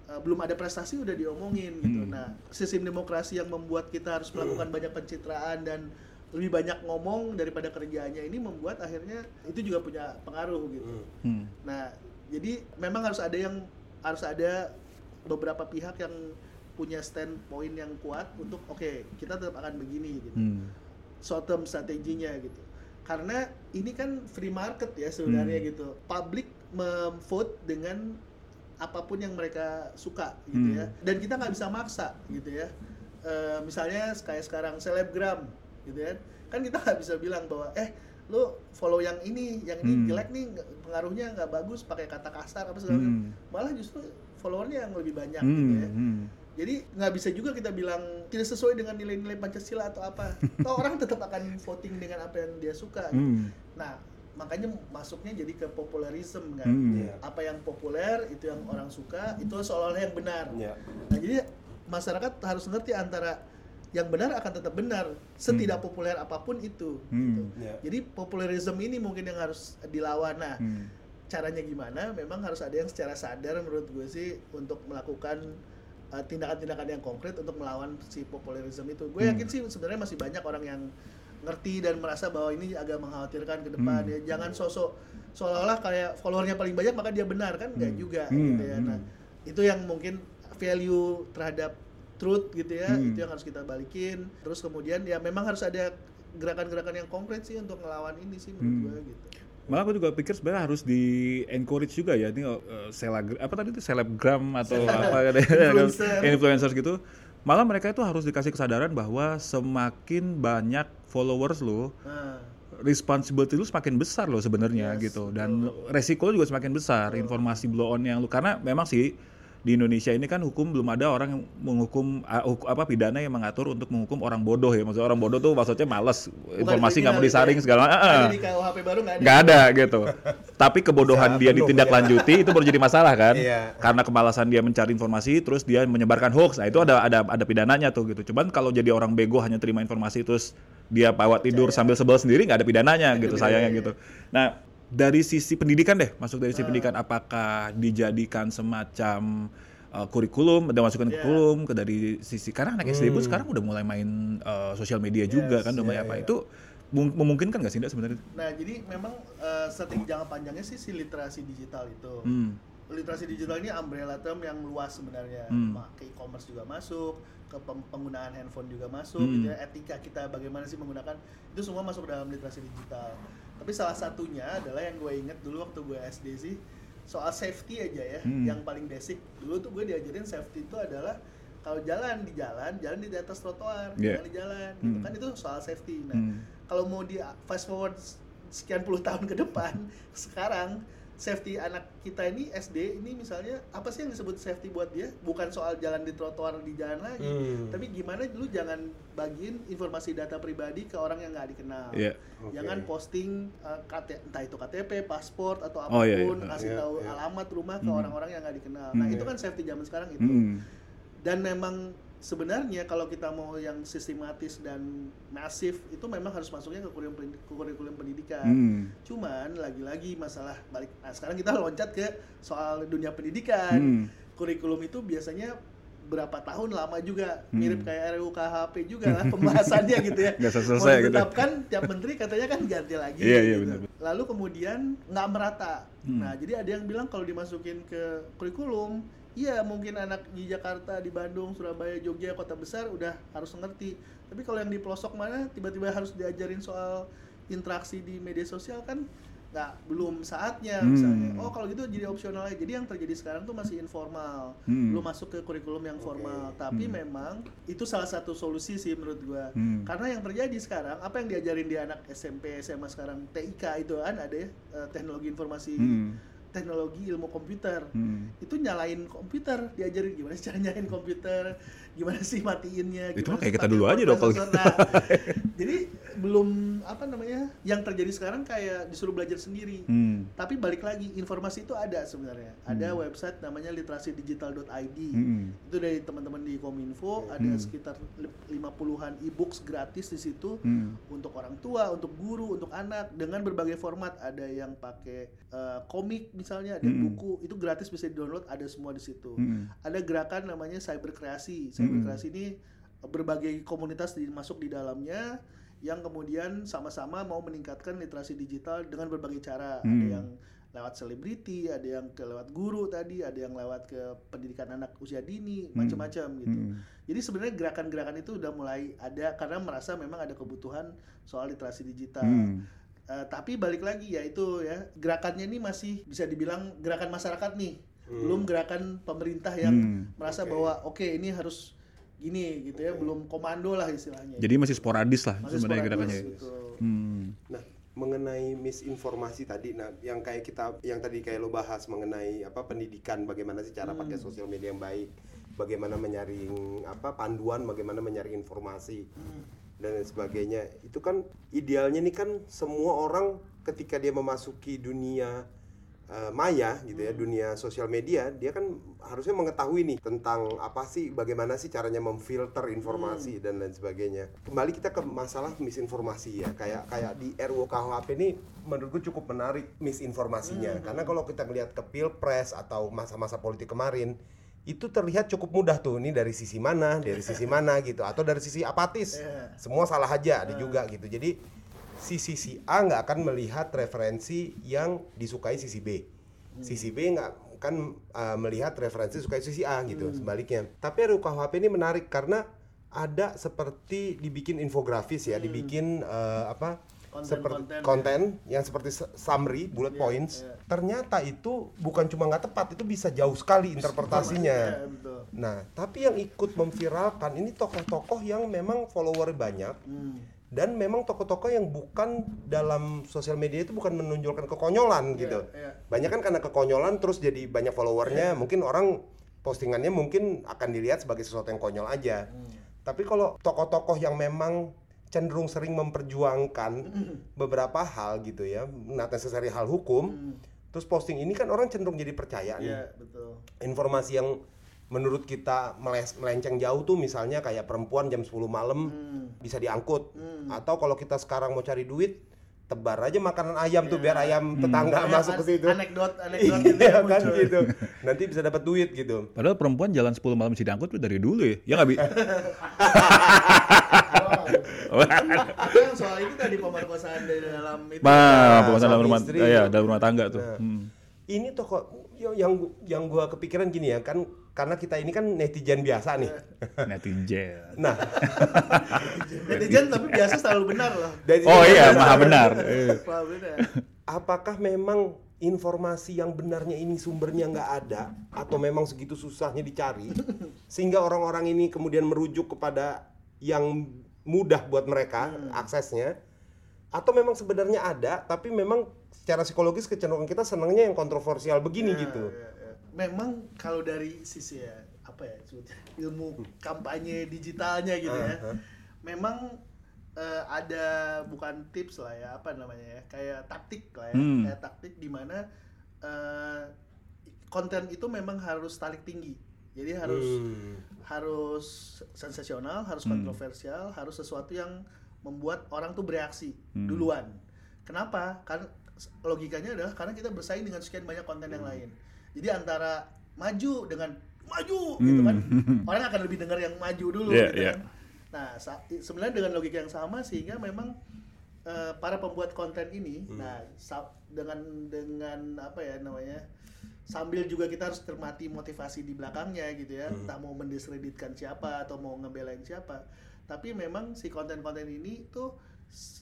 uh, belum ada prestasi udah diomongin gitu. Hmm. Nah, sistem demokrasi yang membuat kita harus melakukan banyak pencitraan dan lebih banyak ngomong daripada kerjaannya ini membuat akhirnya itu juga punya pengaruh gitu. Hmm. Nah, jadi memang harus ada yang harus ada beberapa pihak yang punya standpoint yang kuat untuk oke kita tetap akan begini gitu Hmm. short term strateginya gitu karena ini kan free market ya sebenarnya Hmm. gitu publik memvote dengan apa pun yang mereka suka gitu Hmm. ya dan kita nggak bisa maksa gitu ya Eh, misalnya kayak sekarang selebgram gitu ya kan kita nggak bisa bilang bahwa eh lu follow yang ini yang ini Hmm. jelek nih pengaruhnya nggak bagus pakai kata kasar apa segala Hmm. malah justru followernya yang lebih banyak Hmm. gitu ya Hmm. jadi nggak bisa juga kita bilang tidak sesuai dengan nilai-nilai Pancasila atau apa. Toh orang tetap akan voting dengan apa yang dia suka. gitu. Hmm. Nah, makanya masuknya jadi ke popularisme kan. Hmm. Iya. Apa yang populer itu yang orang suka, itu seolah-olah yang benar. Ya. Nah, jadi masyarakat harus ngerti antara yang benar akan tetap benar, setidak populer apa pun itu. gitu. Hmm. Ya. Jadi popularisme ini mungkin yang harus dilawan. Nah, Hmm. caranya gimana memang harus ada yang secara sadar menurut gue sih untuk melakukan uh, tindakan-tindakan yang konkret untuk melawan si popularisme itu gue Hmm. yakin sih sebenarnya masih banyak orang yang ngerti dan merasa bahwa ini agak mengkhawatirkan ke depan Hmm. ya jangan sosok seolah-olah kayak followernya paling banyak maka dia benar kan nggak Hmm. juga Hmm. gitu ya nah itu yang mungkin value terhadap truth gitu ya Hmm. itu yang harus kita balikin terus kemudian ya memang harus ada gerakan-gerakan yang konkret sih untuk melawan ini sih menurut Hmm. gue gitu Malah aku juga pikir sebenarnya harus di encourage juga ya ini uh, apa tadi itu selebgram atau apa Influencer. influencers gitu. Malah mereka itu harus dikasih kesadaran bahwa semakin banyak followers lo, nah responsibility lu semakin besar loh sebenarnya Yes, gitu. Dan resiko juga semakin besar informasi blow on yang lu. Karena memang sih di Indonesia ini kan hukum belum ada orang yang menghukum ah, huk- apa pidana yang mengatur untuk menghukum orang bodoh ya maksudnya orang bodoh tuh maksudnya males informasi nggak mau disaring ya. segala ah. Ada di KUHP baru nggak ada. ada gitu tapi kebodohan dia ditindaklanjuti itu baru jadi masalah kan Iya. karena kemalasan dia mencari informasi terus dia menyebarkan hoax nah itu ada ada ada pidananya tuh gitu cuman kalau jadi orang bego hanya terima informasi terus dia bawa tidur sambil sebel sendiri nggak ada pidananya gitu sayangnya iya. gitu nah dari sisi pendidikan deh masuk dari sisi Ah. pendidikan apakah dijadikan semacam uh, kurikulum ada masukan Iya. kurikulum ke dari sisi karena anak SD pun sekarang udah mulai main uh, sosial media juga Yes, kan udah mulai iya, apa iya. itu mem- memungkinkan nggak sih Ndak, sebenarnya Nah, jadi memang eh, strategi jangka panjangnya sih si literasi digital itu. hmm. Literasi digital ini umbrella term yang luas sebenarnya. Hmm. Ke e-commerce juga masuk, ke penggunaan handphone juga masuk, Hmm. gitu ya. Etika kita bagaimana sih menggunakan itu semua masuk dalam literasi digital. Tapi salah satunya adalah yang gue inget dulu waktu gue SD sih soal safety aja ya, Hmm. yang paling basic. Dulu tuh gue diajarin safety itu adalah kalau jalan di jalan, jalan di atas trotoar, Yeah. jangan di jalan, gitu Hmm. kan itu soal safety. Nah, Hmm. kalau mau di fast forward sekian puluh tahun ke depan sekarang safety anak kita ini SD ini misalnya apa sih yang disebut safety buat dia bukan soal jalan di trotoar di jalan lagi Hmm. tapi gimana lu jangan bagiin informasi data pribadi ke orang yang nggak dikenal Iya. Oke. jangan posting uh, KT, entah itu KTP paspor atau apa pun Oh, iya, iya. kasih Iya, tahu iya. alamat rumah ke Hmm. orang-orang yang nggak dikenal nah Hmm. itu kan safety zaman sekarang itu Hmm. dan memang sebenarnya kalau kita mau yang sistematis dan masif itu memang harus masuknya ke kurikulum, pendi- ke kurikulum pendidikan. Hmm. Cuman lagi-lagi masalah balik. Nah sekarang kita loncat ke soal dunia pendidikan. Hmm. Kurikulum itu biasanya berapa tahun lama juga Hmm. mirip kayak RUU KHP juga lah pembahasannya gitu ya. Nggak selesai gitu. ditetapkan tiap menteri katanya kan ganti lagi. Iya, iya, gitu. benar. Lalu kemudian nggak merata. Hmm. Nah jadi ada yang bilang kalau dimasukin ke kurikulum, iya mungkin anak di Jakarta, di Bandung, Surabaya, Jogja, kota besar udah harus ngerti. Tapi kalau yang di pelosok mana tiba-tiba harus diajarin soal interaksi di media sosial kan nggak belum saatnya Hmm. misalnya. Oh kalau gitu jadi opsional aja. Jadi yang terjadi sekarang tuh masih informal. Hmm. Belum masuk ke kurikulum yang formal. Tapi Hmm. memang itu salah satu solusi sih menurut gua. Hmm. Karena yang terjadi sekarang apa yang diajarin di anak SMP, SMA sekarang TIK itu kan ada ya eh, teknologi informasi Hmm. Teknologi ilmu komputer Hmm. itu nyalain komputer diajarin gimana cara nyalain komputer gimana sih matiinnya Itu kayak kita dulu aja dong kalau prosesor. Nah, jadi belum apa namanya yang terjadi sekarang kayak disuruh belajar sendiri Hmm. tapi balik lagi informasi itu ada sebenarnya ada Hmm. website namanya literasidigital.id Hmm. itu dari teman-teman di Kominfo ada Hmm. sekitar 50-an e-books gratis di situ Hmm. untuk orang tua, untuk guru, untuk anak dengan berbagai format. Ada yang pakai eh, komik misalnya, ada Mm-mm. buku, itu gratis bisa di-download, ada semua di situ. Hmm. Ada gerakan namanya cyber kreasi. Kreasi ini berbagai komunitas masuk di dalamnya yang kemudian sama-sama mau meningkatkan literasi digital dengan berbagai cara. Ada Hmm. yang lewat selebriti, ada yang ke lewat guru tadi, ada yang lewat ke pendidikan anak usia dini, Hmm. macam-macam gitu. Hmm. Jadi sebenarnya gerakan-gerakan itu udah mulai ada karena merasa memang ada kebutuhan soal literasi digital. Hmm. Eh, tapi balik lagi ya itu ya gerakannya ini masih bisa dibilang gerakan masyarakat nih, belum gerakan pemerintah yang Hmm. merasa bahwa oke ini harus gini gitu ya, belum komando lah istilahnya. Jadi masih sporadis lah Masih sebenarnya sporadis, gerakannya. gitu. Hmm. Nah, mengenai misinformasi tadi, nah yang kayak kita, yang tadi kayak lo bahas mengenai apa pendidikan, bagaimana sih cara pakai sosial media yang baik, bagaimana menyaring apa panduan, bagaimana menyaring informasi dan lain sebagainya. Itu kan idealnya nih kan semua orang ketika dia memasuki dunia eh, maya gitu ya, dunia sosial media, dia kan harusnya mengetahui nih tentang apa sih, bagaimana sih caranya memfilter informasi dan lain sebagainya. Kembali kita ke masalah misinformasi ya, kayak kayak di RUU KUHP ini menurutku cukup menarik misinformasinya, karena kalau kita ngelihat ke pilpres atau masa-masa politik kemarin itu terlihat cukup mudah tuh ini dari sisi mana dari sisi mana gitu atau dari sisi apatis. Iya. semua salah aja ada juga gitu. Jadi si sisi A nggak akan melihat referensi yang disukai sisi B sisi B nggak kan uh, melihat referensi sukai sisi A gitu sebaliknya tapi RUU KUHP ini menarik karena ada seperti dibikin infografis ya dibikin uh, apa Konten-konten seperti ya. konten yang seperti su- summary bullet Iya, points iya. ternyata itu bukan cuma nggak tepat itu bisa jauh sekali interpretasinya Iya. Nah, tapi yang ikut memviralkan ini tokoh-tokoh yang memang follower banyak Hmm. Dan memang tokoh-tokoh yang bukan dalam sosial media itu bukan menonjolkan kekonyolan gitu. iya. Banyak kan karena kekonyolan terus jadi banyak followernya, mungkin orang postingannya mungkin akan dilihat sebagai sesuatu yang konyol aja. Tapi kalau tokoh-tokoh yang memang cenderung sering memperjuangkan beberapa hal gitu ya, not necessary hal hukum, terus posting ini kan orang cenderung jadi percaya nih Iya, betul. informasi yang menurut kita melenceng jauh tuh misalnya kayak perempuan jam 10 malam Hmm. bisa diangkut atau kalau kita sekarang mau cari duit tebar aja makanan ayam tuh biar ayam tetangga Kayak masuk ke situ Anekdot, anekdot itu iya yang kan muncul. gitu nanti bisa dapat duit gitu Padahal perempuan jalan 10 malam bisa diangkut tuh dari dulu ya. Ya nggak bi? Ada yang soal itu tadi pemerkosaan di dalam itu. Nah, pemesan dalam suami rumah, istri. ya dalam rumah tangga tuh. Nah. Hmm. ini toko yang yang gua kepikiran gini ya kan karena kita ini kan netizen biasa nih Netizen. nah Netizen tapi biasa selalu benar loh. dari Oh iya, maha benar. Selalu benar. apakah memang informasi yang benarnya ini sumbernya nggak ada atau memang segitu susahnya dicari sehingga orang-orang ini kemudian merujuk kepada yang mudah buat mereka aksesnya atau memang sebenarnya ada tapi memang secara psikologis kecenderungan kita senangnya yang kontroversial begini gitu Ya, ya. Memang kalau dari sisi ya apa ya ilmu kampanye digitalnya gitu ya. Uh-huh. Memang eh, ada bukan tips lah ya apa namanya ya kayak taktik lah ya Hmm. kayak taktik di mana eh, konten itu memang harus tarik tinggi Jadi harus Hmm. harus sensasional, harus kontroversial, harus sesuatu yang membuat orang tuh bereaksi duluan. Kenapa? Karena logikanya adalah karena kita bersaing dengan sekian banyak konten yang lain. Jadi antara maju dengan maju gitu kan, orang akan lebih dengar yang maju dulu Iya, gitu iya. kan. Nah, sa- sebenarnya dengan logika yang sama sehingga memang eh, para pembuat konten ini, nah sa- dengan dengan apa ya namanya, sambil juga kita harus cermati motivasi di belakangnya gitu ya, tak mau mendiskreditkan siapa atau mau ngebelain siapa, tapi memang si konten-konten ini tuh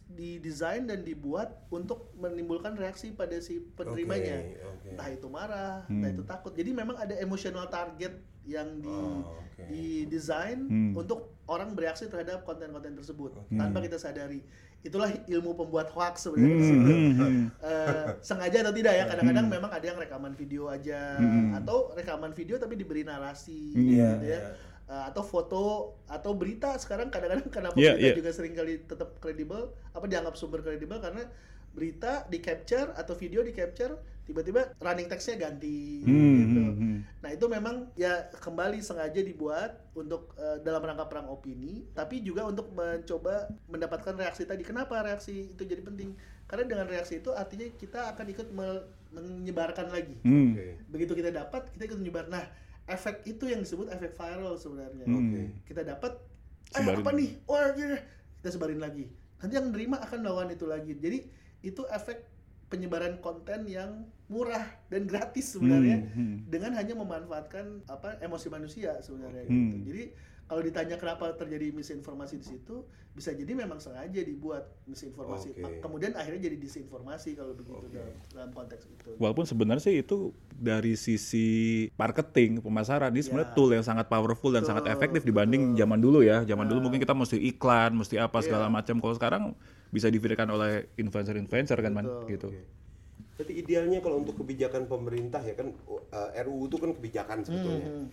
didesain dan dibuat untuk menimbulkan reaksi pada si penerimanya, Oke, oke. entah itu marah, entah itu takut. Jadi memang ada emotional target yang di Oh, oke. didesain Hmm. untuk orang bereaksi terhadap konten-konten tersebut tanpa kita sadari. Itulah ilmu pembuat hoax sebenarnya. di situ. Eh, sengaja atau tidak ya, kadang-kadang memang ada yang rekaman video aja atau rekaman video tapi diberi narasi Iya, gitu ya. iya. Eh, atau foto atau berita sekarang kadang-kadang kenapa Iya, berita iya. juga sering kali tetap kredibel apa dianggap sumber kredibel karena berita di capture atau video di capture tiba-tiba running textnya ganti Hmm, gitu. hmm, hmm. Nah itu memang ya kembali sengaja dibuat untuk eh, dalam rangka perang opini, tapi juga untuk mencoba mendapatkan reaksi tadi. Kenapa reaksi itu jadi penting? Karena dengan reaksi itu artinya kita akan ikut me- menyebarkan lagi. Hmm. Oke. Begitu kita dapat, kita ikut menyebar. Nah efek itu yang disebut efek viral sebenarnya. Hmm. Kita dapat, eh apa nih? Wah, gini. kita sebarin lagi. Nanti yang nerima akan melakukan itu lagi. Jadi itu efek penyebaran konten yang murah dan gratis sebenarnya Hmm, hmm. dengan hanya memanfaatkan apa emosi manusia sebenarnya Hmm. gitu. Jadi kalau ditanya kenapa terjadi misinformasi di situ, bisa jadi memang sengaja dibuat misinformasi. Oke. Kemudian akhirnya jadi disinformasi kalau begitu dalam, dalam konteks itu. Walaupun sebenarnya sih itu dari sisi marketing pemasaran ini sebenarnya Ya. tool yang sangat powerful dan Betul, sangat efektif dibanding zaman dulu ya. Zaman dulu mungkin kita mesti iklan, mesti apa segala Iya. macam. Kalau sekarang bisa difikirkan oleh influencer-influencer kan man Betul. gitu. Berarti idealnya kalau untuk kebijakan pemerintah ya kan uh, RUU itu kan kebijakan sebetulnya. Hmm.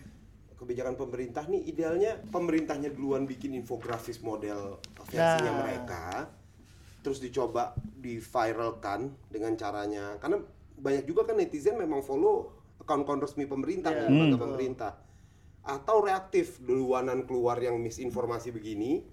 Kebijakan pemerintah nih idealnya pemerintahnya duluan bikin infografis model versinya Nah. mereka, terus dicoba diviralkan dengan caranya. Karena banyak juga kan netizen memang follow akun-akun resmi pemerintah, nih, lembaga betul. pemerintah. Atau reaktif duluanan keluar yang misinformasi begini,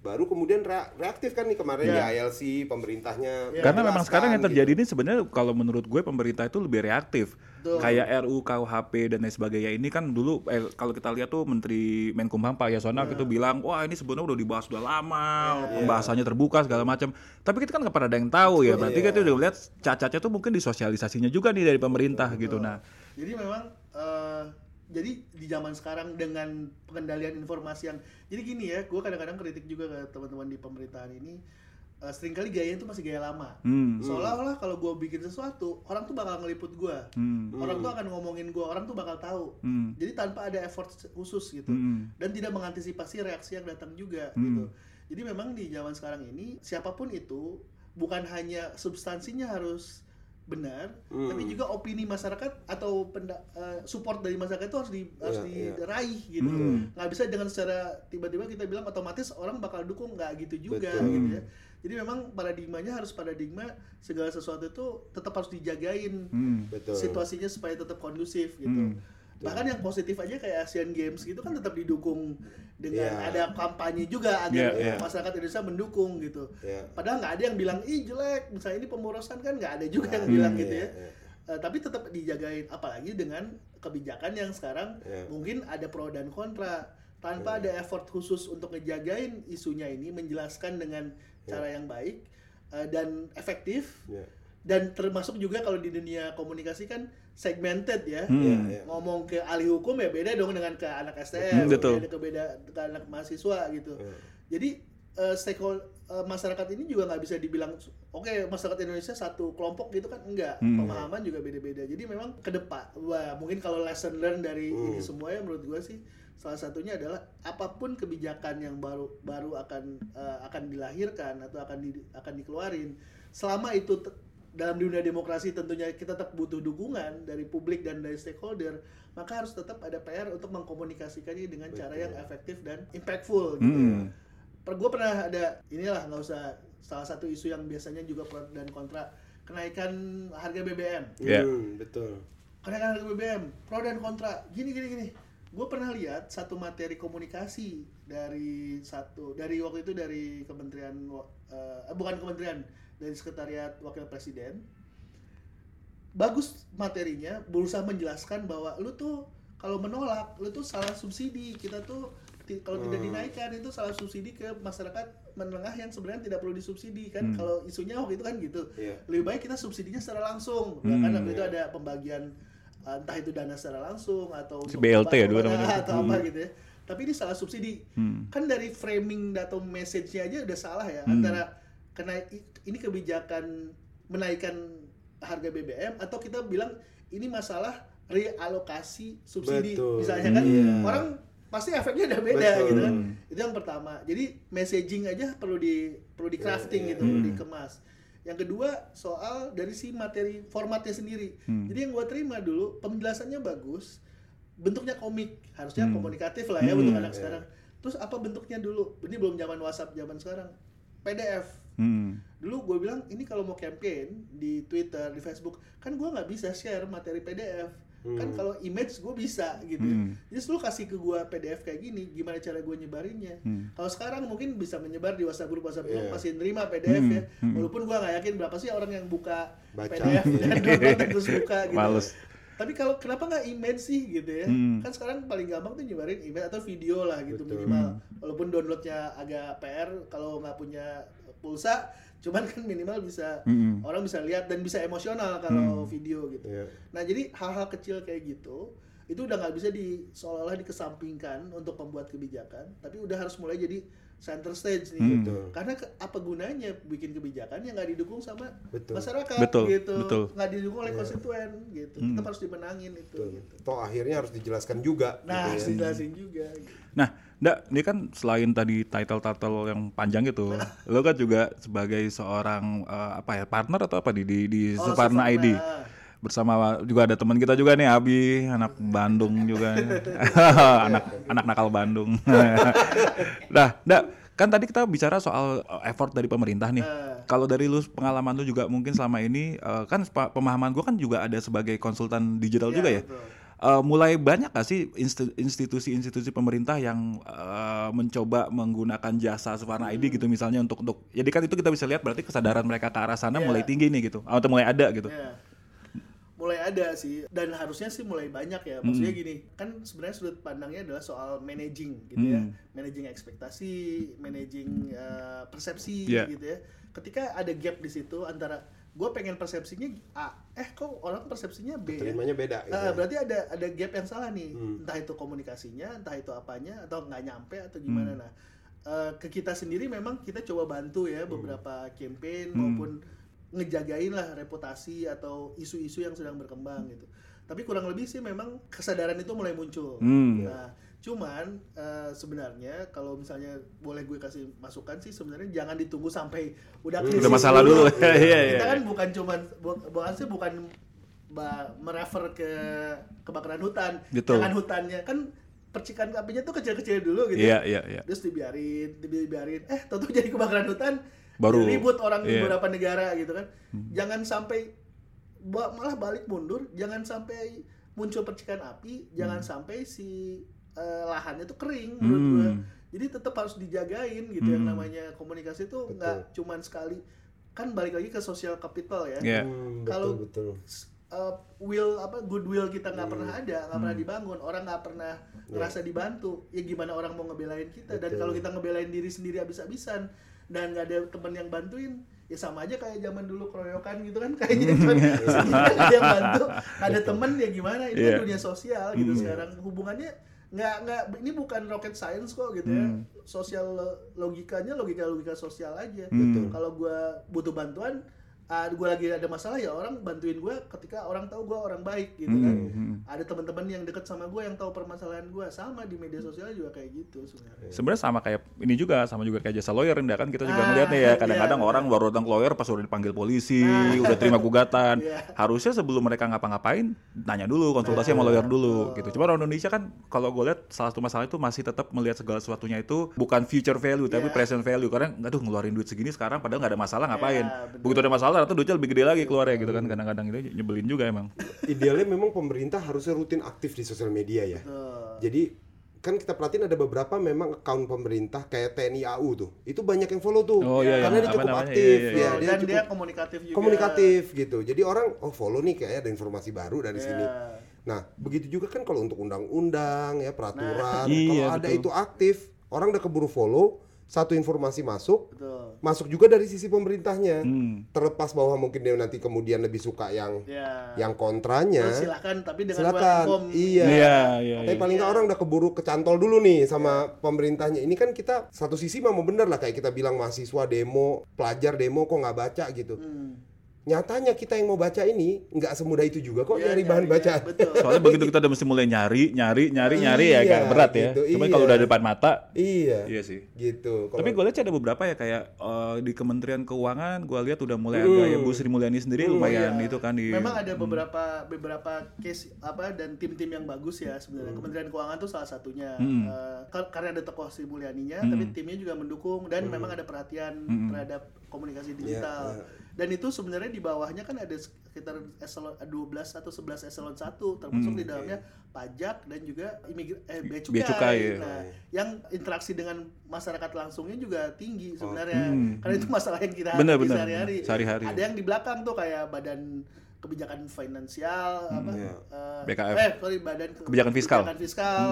baru kemudian rea- reaktif kan nih kemarin Iya. di ILC pemerintahnya. Iya. Karena memang sekarang yang gitu. terjadi ini sebenarnya kalau menurut gue pemerintah itu lebih reaktif. Betul. Kayak RU KUHP dan lain sebagainya ini kan dulu eh, kalau kita lihat tuh Menteri Menkumham Pak Yasona Iya. itu bilang, "Wah, ini sebenarnya udah dibahas udah lama, pembahasannya terbuka segala macam." Tapi kita kan nggak pernah ada yang tahu ya. Berarti Iya. kita udah lihat cacatnya tuh mungkin disosialisasinya juga nih dari pemerintah gitu. Nah, Jadi memang eh, jadi di zaman sekarang dengan pengendalian informasi yang jadi gini ya, gue kadang-kadang kritik juga ke teman-teman di pemerintahan ini eh, sering kali gaya itu masih gaya lama. hmm, Seolah-olah kalau gue bikin sesuatu, orang tuh bakal ngeliput gue, hmm, orang tuh akan ngomongin gue, orang tuh bakal tahu. hmm, Jadi tanpa ada effort khusus gitu, hmm, dan tidak mengantisipasi reaksi yang datang juga Hmm. gitu. Jadi memang di zaman sekarang ini siapa pun itu bukan hanya substansinya harus benar, Hmm. tapi juga opini masyarakat atau penda- eh, support dari masyarakat itu harus di harus Iya, diraih gitu. Hmm. Nggak bisa dengan secara tiba-tiba kita bilang otomatis orang bakal dukung nggak gitu juga Betul. gitu ya. Jadi memang paradigmanya harus paradigma segala sesuatu itu tetap harus dijagain hmm. Betul. situasinya supaya tetap kondusif gitu. Hmm. Bahkan yang positif aja kayak Asian Games gitu kan tetap didukung dengan Iya. ada kampanye juga agar Iya, iya. masyarakat Indonesia mendukung gitu. Iya. Padahal nggak ada yang bilang ih jelek, misalnya ini pemborosan kan nggak ada juga yang Hmm, bilang iya, gitu ya. iya. Eh, tapi tetap dijagain apalagi dengan kebijakan yang sekarang Iya. mungkin ada pro dan kontra tanpa ada effort khusus untuk ngejagain isunya ini menjelaskan dengan cara yang baik eh, dan efektif Iya. dan termasuk juga kalau di dunia komunikasi kan segmented ya Hmm. Iya, iya. ngomong ke ahli hukum ya beda dong dengan ke anak Hmm, STM betul. beda ke beda ke anak mahasiswa gitu Iya. jadi eh, stakeholder eh, masyarakat ini juga nggak bisa dibilang oke masyarakat Indonesia satu kelompok gitu kan enggak Hmm. pemahaman juga beda-beda jadi memang ke depan wah mungkin kalau lesson learn dari Hmm. ini semua ya menurut gue sih salah satunya adalah apa pun kebijakan yang baru baru akan eh, akan dilahirkan atau akan di, akan dikeluarin selama itu te- dalam dunia demokrasi tentunya kita tetap butuh dukungan dari publik dan dari stakeholder maka harus tetap ada PR untuk mengkomunikasikannya dengan cara yang efektif dan impactful gitu ya. Hmm. Per gue pernah ada inilah nggak usah salah satu isu yang biasanya juga pro dan kontra kenaikan harga BBM Iya. Hmm, betul. kenaikan harga BBM pro dan kontra gini gini gini gue pernah lihat satu materi komunikasi dari satu dari waktu itu dari kementerian eh, bukan kementerian dari sekretariat wakil presiden bagus materinya berusaha menjelaskan bahwa lu tuh kalau menolak lu tuh salah subsidi kita tuh kalau tidak Hmm. dinaikkan itu salah subsidi ke masyarakat menengah yang sebenarnya tidak perlu disubsidi kan Hmm. kalau isunya waktu itu kan gitu Iya. lebih baik kita subsidinya secara langsung Hmm. kan waktu itu Iya. ada pembagian uh, entah itu dana secara langsung atau Si untuk BLT ya dulu obat-obatan namanya. atau apa Hmm. gitu ya tapi ini salah subsidi Hmm. kan dari framing atau message-nya aja udah salah ya Hmm. antara kena ini kebijakan menaikkan harga BBM atau kita bilang ini masalah realokasi subsidi Betul. misalnya kan Iya. orang pasti efeknya udah beda Betul. gitu kan Hmm. itu yang pertama jadi messaging aja perlu di perlu di crafting Iya, gitu iya. perlu Hmm. dikemas yang kedua soal dari si materi formatnya sendiri Hmm. jadi yang gua terima dulu penjelasannya bagus bentuknya komik harusnya Hmm. komunikatif lah ya Hmm. untuk anak Iya. sekarang terus apa bentuknya dulu ini belum zaman WhatsApp zaman sekarang PDF Hmm. dulu gue bilang ini kalau mau campaign di Twitter di Facebook kan gue nggak bisa share materi PDF kan Hmm. kalau image gue bisa gitu Hmm. jadi lu kasih ke gue PDF kayak gini gimana cara gue nyebarinnya Hmm. kalau sekarang mungkin bisa menyebar di WhatsApp grup WhatsApp Iya. masih nerima PDF Hmm. ya Hmm. walaupun gue nggak yakin berapa sih orang yang buka Baca. PDF dan download terus buka gitu Males. tapi kalau kenapa nggak image sih gitu ya Hmm. kan sekarang paling gampang tuh nyebarin image atau video lah gitu Betul. minimal walaupun downloadnya agak PR kalau nggak punya pulsa cuman kan minimal bisa Hmm. orang bisa lihat dan bisa emosional kalau Hmm. video gitu Iya. nah jadi hal-hal kecil kayak gitu itu udah nggak bisa di seolah-olah dikesampingkan untuk pembuat kebijakan tapi udah harus mulai jadi center stage nih Hmm. Betul. karena ke- apa gunanya bikin kebijakan yang nggak didukung sama Betul. masyarakat Betul, gitu betul. nggak didukung oleh Iya. konstituen gitu Hmm. kita harus dimenangin itu Betul. gitu Toh akhirnya harus dijelaskan juga. nah gitu ya. dijelasin juga gitu. Nah, Ndak, ini kan selain tadi title-title yang panjang gitu, lo kan juga sebagai seorang eh, apa ya partner atau apa di di, di Oh, Suparna Suparna. ID bersama juga ada teman kita juga nih Abi anak Bandung juga anak anak nakal Bandung nah Ndak kan tadi kita bicara soal eh, effort dari pemerintah nih Eh. kalau dari lu pengalaman lu juga mungkin selama ini eh, kan pemahaman gua kan juga ada sebagai konsultan digital Iya, juga ya betul. Eh, mulai banyak gak sih insti- institusi-institusi pemerintah yang eh, mencoba menggunakan jasa Suparna ID gitu misalnya untuk untuk jadi kan itu kita bisa lihat berarti kesadaran mereka ke arah sana Iya. mulai tinggi nih gitu atau mulai ada gitu. Ya. Mulai ada sih dan harusnya sih mulai banyak ya maksudnya gini kan sebenarnya sudut pandangnya adalah soal managing gitu ya Hmm. managing ekspektasi managing eh, persepsi Yeah. gitu ya ketika ada gap di situ antara gue pengen persepsinya A eh kok orang persepsinya B ya? Terimanya beda. gitu ya. berarti ada ada gap yang salah nih Hmm. entah itu komunikasinya entah itu apanya atau nggak nyampe atau gimana Hmm. nah eh, ke kita sendiri memang kita coba bantu ya beberapa campaign Hmm. maupun ngejagain lah reputasi atau isu-isu yang sedang berkembang gitu tapi kurang lebih sih memang kesadaran itu mulai muncul Hmm. nah cuman eh, sebenarnya kalau misalnya boleh gue kasih masukan sih sebenarnya jangan ditunggu sampai udah Hmm. krisis Udah masalah dulu. Iya, iya. kita kan bukan cuman bu- bukan sih bukan merefer ke kebakaran hutan Betul. jangan hutannya kan percikan apinya tuh kecil-kecil dulu gitu Iya, iya, iya. terus dibiarin dibiarin eh tentu jadi kebakaran hutan Baru- ribut orang di iya. Hmm. beberapa negara gitu kan jangan sampai malah balik mundur jangan sampai muncul percikan api jangan sampai si eh, lahannya tuh kering menurut Hmm. gua jadi tetap harus dijagain gitu yang Hmm. namanya komunikasi tuh nggak cuman sekali kan balik lagi ke social capital ya Iya. Hmm, Kalau- betul betul. uh, will apa goodwill kita nggak Hmm. pernah ada nggak pernah dibangun orang nggak pernah ngerasa dibantu ya gimana orang mau ngebelain kita dan Betul. kalau kita ngebelain diri sendiri habis-habisan dan nggak ada teman yang bantuin. Ya sama aja kayak zaman dulu keroyokan gitu kan kayaknya sendiri nggak ada yang bantu. Ada temen ya gimana? Ini Iya. kan dunia sosial gitu sekarang. Hubungannya nggak nggak ini bukan rocket science kok gitu ya. Sosial lo- logikanya logika logika sosial aja. Betul. kalau gua butuh bantuan ah gue lagi ada masalah ya orang bantuin gue ketika orang tahu gue orang baik gitu kan. Hmm, ada teman-teman yang deket sama gue yang tahu permasalahan gue sama di media sosial juga kayak gitu sebenarnya. Sebenarnya sama kayak ini juga sama juga kayak jasa lawyer Nda kan? Kita juga Ah, ngeliat nih ya kadang-kadang iya. orang baru datang ke lawyer pas udah dipanggil polisi udah terima gugatan. Iya. harusnya sebelum mereka ngapa-ngapain nanya dulu konsultasi sama lawyer dulu gitu. Cuma orang Indonesia kan kalau gue lihat salah satu masalah itu masih tetap melihat segala sesuatunya itu bukan future value tapi Iya. present value. Karena aduh ngeluarin duit segini sekarang padahal nggak ada masalah ngapain? Iya, bener. begitu ada masalah ternyata duitnya lebih gede lagi keluarnya gitu kan kadang-kadang itu nyebelin juga emang Idealnya memang pemerintah harusnya rutin aktif di sosial media ya. Jadi kan kita perhatiin ada beberapa memang account pemerintah kayak TNI AU tuh. Itu banyak yang follow tuh. Oh, iya, Karena yang dia apa cukup namanya, aktif iya, iya, ya. iya. Dia dan cukup dia komunikatif juga. komunikatif gitu. Jadi orang oh follow nih kayak ada informasi baru dari Iya. sini. Nah, begitu juga kan kalau untuk undang-undang ya peraturan, Nah. Iya, kalau ada betul. itu aktif, orang udah keburu follow, satu informasi masuk, Betul. masuk juga dari sisi pemerintahnya. Hmm. Terlepas bahwa mungkin dia nanti kemudian lebih suka yang Ya. yang kontranya. Terus silakan tapi dengan silakan. welcome. Iya. Iya, iya, Tapi iya. paling nggak orang udah keburu kecantol dulu nih sama pemerintahnya. Ini kan kita satu sisi mah mau bener lah kayak kita bilang mahasiswa demo, pelajar demo kok nggak baca gitu. Hmm. Nyatanya kita yang mau baca ini nggak semudah itu juga kok Ya, nyari bahan nyari, bacaan. ya, betul. Soalnya begitu kita udah mesti mulai nyari, nyari, nyari, nyari ya Iya, kayak berat ya. gitu, Cuman iya. kalau udah di depan mata, iya. iya sih. Gitu. Kalau- Tapi gue lihat ada beberapa ya kayak eh, di Kementerian Keuangan, gue lihat udah mulai agak ya Bu Sri Mulyani sendiri lumayan Iya. itu kan di. Memang ada beberapa beberapa case apa dan tim-tim yang bagus ya sebenarnya. Kementerian Keuangan tuh salah satunya. Hmm. Kar- karena ada tokoh Sri Mulyaninya, tapi timnya juga mendukung dan memang ada perhatian terhadap komunikasi digital. iya. Dan itu sebenarnya di bawahnya kan ada sekitar eselon 12 atau 11 eselon 1 termasuk di dalamnya pajak dan juga imigra eh bea cukai. Bea cukai, ya. Nah, yang interaksi dengan masyarakat langsungnya juga tinggi sebenarnya. Hmm. Karena itu masalah yang kita Bener, sehari-hari. Sehari-hari. Ada yang di belakang tuh kayak badan kebijakan finansial apa Iya. eh, BKF. eh sorry badan ke- Kebijakan fiskal. kebijakan fiskal.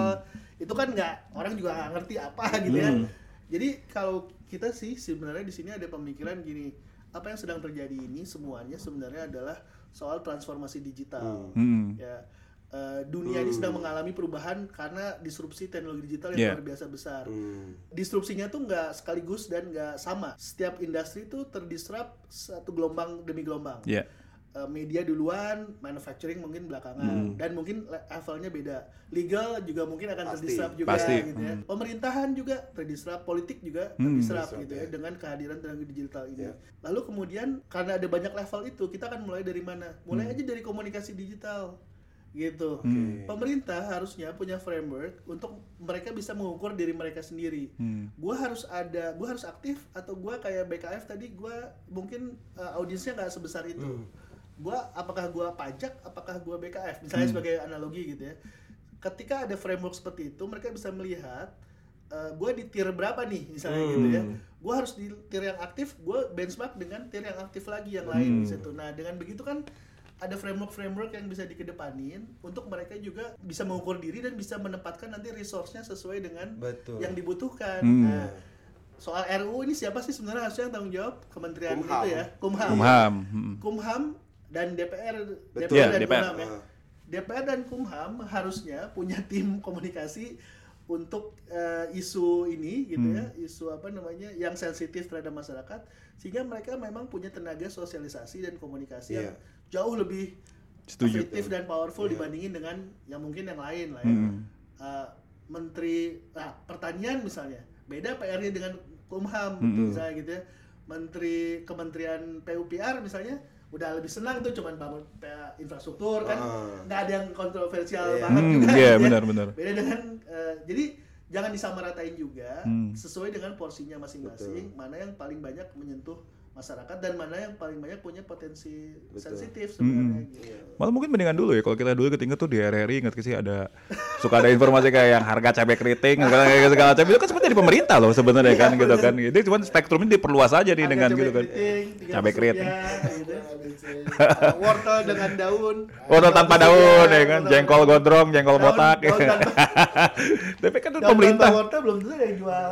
itu kan nggak orang juga nggak ngerti apa gitu ya jadi kalau kita sih sebenarnya di sini ada pemikiran gini apa yang sedang terjadi ini semuanya sebenarnya adalah soal transformasi digital Hmm. ya eh, dunia ini sedang mengalami perubahan karena disrupsi teknologi digital yang Yeah. luar biasa besar Hmm. disrupsinya tuh nggak sekaligus dan nggak sama. Setiap industri tuh terdisrupt satu gelombang demi gelombang. Iya. Eh, media duluan, manufacturing mungkin belakangan, dan mungkin le- levelnya beda. Legal juga mungkin akan Pasti, terdisrupt juga, pasti. gitu ya. Pemerintahan juga terdisrupt, politik juga terdisrupt gitu ya dengan kehadiran teknologi digital ini. Ya. Lalu kemudian karena ada banyak level itu, kita akan mulai dari mana? Mulai aja dari komunikasi digital gitu. Pemerintah harusnya punya framework untuk mereka bisa mengukur diri mereka sendiri. Gua harus ada, gua harus aktif atau gua kayak BKF tadi gua mungkin uh, audiensnya nggak sebesar itu. Gua apakah gua pajak, apakah gua BKF? Misalnya sebagai analogi gitu ya. Ketika ada framework seperti itu, mereka bisa melihat uh, gue di tier berapa nih misalnya gitu ya gue harus di tier yang aktif gue benchmark dengan tier yang aktif lagi yang lain di situ nah dengan begitu kan ada framework-framework yang bisa dikedepanin untuk mereka juga bisa mengukur diri dan bisa menempatkan nanti resource-nya sesuai dengan Betul. yang dibutuhkan. Hmm. Nah, soal RUU ini siapa sih sebenarnya harusnya yang tanggung jawab? Kementerian Kumham. itu ya, Kumham. Kumham. Hmm. Kumham dan DPR, Betul. DPR Iya, dan DPR. Kumham ya. DPR dan Kumham harusnya punya tim komunikasi untuk eh, isu ini gitu ya, Hmm. isu apa namanya yang sensitif terhadap masyarakat sehingga mereka memang punya tenaga sosialisasi dan komunikasi yang Iya. jauh lebih Setuju. efektif dan powerful Iya. dibandingin dengan yang mungkin yang lain lah ya. Hmm. Eh, menteri nah, pertanian misalnya beda PR-nya dengan Kumham Hmm. misalnya gitu ya. Menteri Kementerian PUPR misalnya udah lebih senang tuh cuman bangun PA infrastruktur kan Ah. nggak ada yang kontroversial Iya. banget Hmm, juga iya, gitu ya. benar-benar. beda dengan eh, jadi jangan disamaratain juga Hmm. sesuai dengan porsinya masing-masing mana yang paling banyak menyentuh masyarakat dan mana yang paling banyak punya potensi sensitif sebenarnya Hmm. gitu. Malah mungkin mendingan dulu ya kalau kita dulu ketinggal tuh di RRI ingat sih ada suka ada informasi kayak yang harga cabai keriting segala segala macam itu kan sebenarnya dari pemerintah loh sebenarnya kan gitu kan. Jadi cuman spektrumnya diperluas aja nih Harga dengan cabai gitu kan. keriting, 300 Cabai keriting. gitu. Uh, wortel dengan daun Wortel tanpa daun ya kan, jengkol gondrong, jengkol Daun- botak. daun tanpa- Tapi kan itu daun pemerintah tanpa wortel belum tentu ada yang jual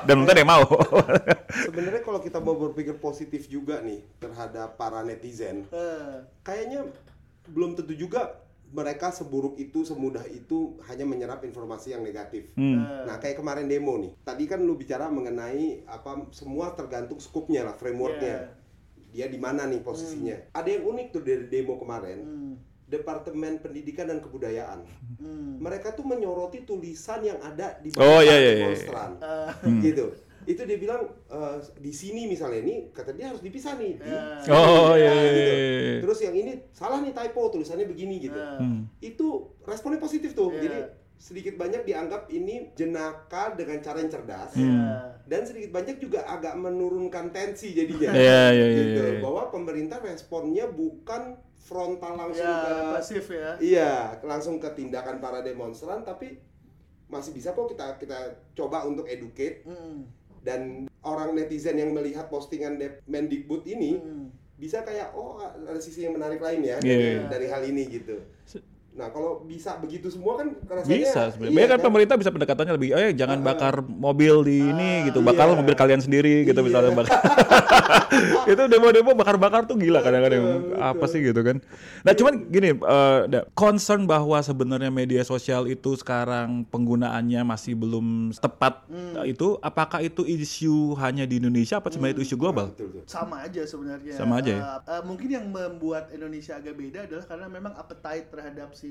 dan belum ada yang mau. Sebenarnya kalau kita mau berpikir positif juga nih terhadap para netizen, Eh, kayaknya belum tentu juga mereka seburuk itu, semudah itu hanya menyerap informasi yang negatif. Hmm. Nah, kayak kemarin demo nih. Tadi kan lu bicara mengenai apa semua tergantung skupnya lah, frameworknya. Dia di mana nih posisinya? Ada yang unik tuh dari demo kemarin. hmm, Departemen Pendidikan dan Kebudayaan. hmm. Mereka tuh menyoroti tulisan yang ada di Oh, iya, bawah iya, iya. demonstran. Eh, Gitu. Itu dia bilang eh, di sini misalnya ini kata dia harus dipisah nih. Di, Eh. Oh, iya, iya, gitu. iya, iya. Terus yang ini salah nih typo tulisannya begini gitu. Hmm. Itu responnya positif tuh. Iya. Jadi sedikit banyak dianggap ini jenaka dengan cara yang cerdas Ya. dan sedikit banyak juga agak menurunkan tensi jadinya. Iya, iya, iya, Gitu. iya. Bahwa pemerintah responnya bukan frontal langsung Ya, ke pasif ya. Iya, langsung ke tindakan para demonstran tapi masih bisa kok kita kita coba untuk educate Mm. dan orang netizen yang melihat postingan Dep- Mendikbud ini Mm. bisa kayak oh ada sisi yang menarik lain ya Iya, dari, iya. dari hal ini gitu. Nah, kalau bisa begitu semua kan rasanya Bisa sebenarnya. iya kan kan? pemerintah bisa pendekatannya lebih, eh jangan bakar mobil di ini gitu, bakar iya. mobil kalian sendiri gitu Iya. misalnya bakar. itu demo-demo bakar-bakar tuh gila kadang-kadang apa sih gitu kan. Nah, cuman gini, eh, Da, concern bahwa sebenarnya media sosial itu sekarang penggunaannya masih belum tepat Hmm. itu apakah itu isu hanya di Indonesia apa sebenarnya itu isu global? Betul, betul. sama aja sebenarnya. Sama aja ya? Eh, eh, mungkin yang membuat Indonesia agak beda adalah karena memang appetite terhadap si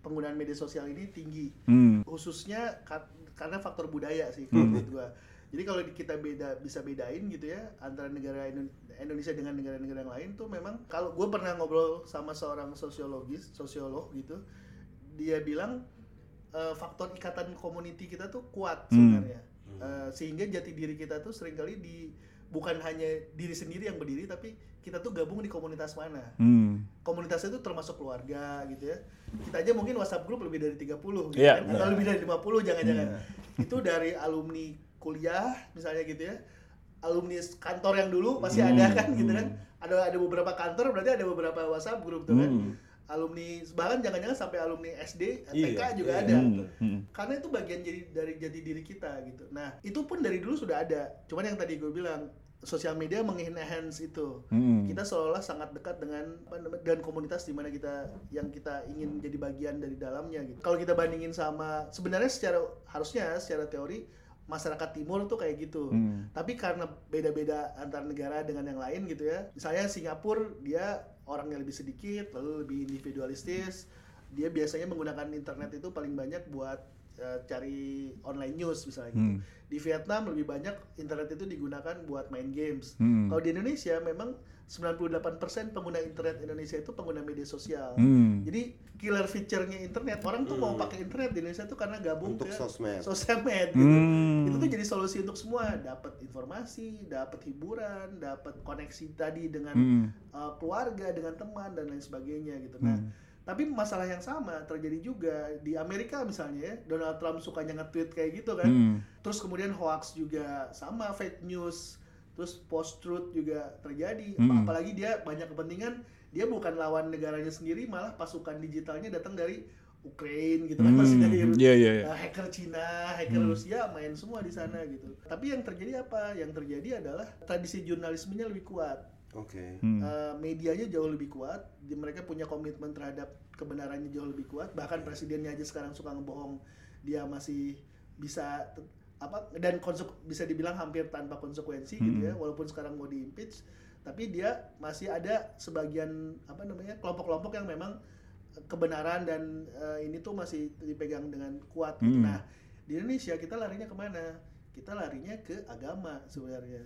penggunaan media sosial ini tinggi. Hmm. Khususnya ka- karena faktor budaya sih kalau menurut gua. Jadi kalau di- kita beda bisa bedain gitu ya antara negara Indo- Indonesia dengan negara-negara yang lain tuh memang kalau gue pernah ngobrol sama seorang sosiologis, sosiolog gitu, dia bilang eh, faktor ikatan community kita tuh kuat Hmm. sebenarnya. Eh, sehingga jati diri kita tuh sering kali di bukan hanya diri sendiri yang berdiri tapi kita tuh gabung di komunitas mana. Hmm. komunitasnya itu termasuk keluarga gitu ya. Kita aja mungkin WhatsApp grup lebih dari 30 gitu Iya, kan atau lebih dari 50 jangan-jangan. Itu dari alumni kuliah misalnya gitu ya. Alumni kantor yang dulu pasti ada kan gitu kan. Ada ada beberapa kantor berarti ada beberapa WhatsApp grup tuh kan. Hmm. Alumni bahkan jangan-jangan sampai alumni SD TK Iya, juga iya, ada Hmm. Hmm. karena itu bagian jadi dari jati diri kita gitu. Nah itu pun dari dulu sudah ada. Cuman yang tadi gue bilang sosial media mengenhance itu. Hmm. Kita seolah sangat dekat dengan dan komunitas di mana kita yang kita ingin jadi bagian dari dalamnya gitu. Kalau kita bandingin sama sebenarnya secara harusnya secara teori masyarakat timur tuh kayak gitu. Hmm. Tapi karena beda-beda antar negara dengan yang lain gitu ya. Misalnya Singapura dia orangnya lebih sedikit, lalu lebih individualistis. Dia biasanya menggunakan internet itu paling banyak buat eh, cari online news misalnya gitu. Hmm. Di Vietnam lebih banyak internet itu digunakan buat main games. Hmm. Kalau di Indonesia memang 98% pengguna internet Indonesia itu pengguna media sosial. Hmm. Jadi killer feature-nya internet orang tuh mau pakai internet di Indonesia tuh karena gabung Untuk ke sosmed. sosmed gitu. Hmm. Itu tuh jadi solusi untuk semua, dapat informasi, dapat hiburan, dapat koneksi tadi dengan Hmm. uh, keluarga, dengan teman dan lain sebagainya gitu. Nah, Hmm. tapi masalah yang sama terjadi juga di Amerika misalnya ya. Donald Trump sukanya nge-tweet kayak gitu kan. Hmm. Terus kemudian hoax juga sama fake news, terus post truth juga terjadi. Hmm. Apalagi dia banyak kepentingan, dia bukan lawan negaranya sendiri, malah pasukan digitalnya datang dari Ukraine gitu kan, masih Hmm. dari Iya, iya, iya. uh, hacker Cina, hacker Hmm. Rusia main semua di sana gitu. Tapi yang terjadi apa? Yang terjadi adalah tradisi jurnalismenya lebih kuat. Oke. Hmm. Uh, medianya jauh lebih kuat, di- mereka punya komitmen terhadap kebenarannya jauh lebih kuat. Bahkan presidennya aja sekarang suka ngebohong, dia masih bisa apa dan bisa dibilang hampir tanpa konsekuensi gitu ya, Hmm. walaupun sekarang mau diimpeach, tapi dia masih ada sebagian apa namanya kelompok-kelompok yang memang eh, kebenaran dan eh, ini tuh masih dipegang dengan kuat. gitu. Hmm. Nah di Indonesia kita larinya ke mana? Kita larinya ke agama sebenarnya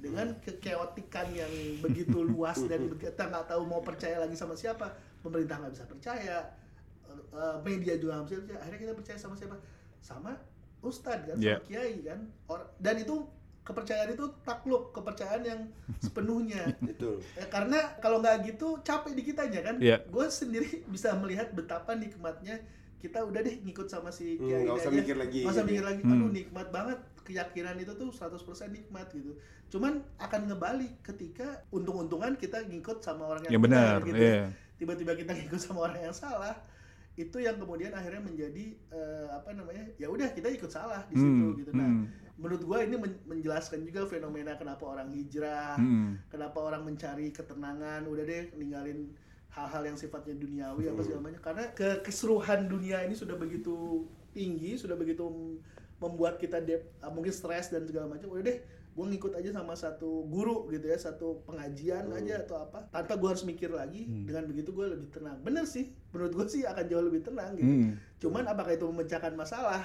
dengan kekeotikan yang begitu luas dan kita nggak tahu mau percaya lagi sama siapa pemerintah nggak bisa percaya eh, media juga nggak bisa percaya akhirnya kita percaya sama siapa sama ustadz kan Yeah. sama kiai kan Or- dan itu kepercayaan itu takluk kepercayaan yang sepenuhnya Betul. Eh, karena kalau nggak gitu capek di kitanya kan Iya. gue sendiri bisa melihat betapa nikmatnya kita udah deh ngikut sama si Hmm, kiai nggak ini usah aja. mikir lagi Nggak usah mikir ya. lagi Hmm. aduh nikmat banget keyakinan itu tuh 100% nikmat gitu cuman akan ngebalik ketika untung-untungan kita ngikut sama orang yang Yang benar, gitu iya. tiba-tiba kita ngikut sama orang yang salah itu yang kemudian akhirnya menjadi eh, apa namanya ya udah kita ikut salah di situ Hmm, gitu nah hmm. menurut gua ini men- menjelaskan juga fenomena kenapa orang hijrah Hmm. kenapa orang mencari ketenangan udah deh ninggalin hal-hal yang sifatnya duniawi apa segala macam karena ke keseruhan dunia ini sudah begitu tinggi sudah begitu membuat kita dep- mungkin stres dan segala macam udah deh gue ngikut aja sama satu guru gitu ya satu pengajian aja atau apa. Tanpa gue harus mikir lagi dengan begitu gue lebih tenang. Bener sih menurut gue sih akan jauh lebih tenang gitu. Hmm. cuman apakah itu memecahkan masalah?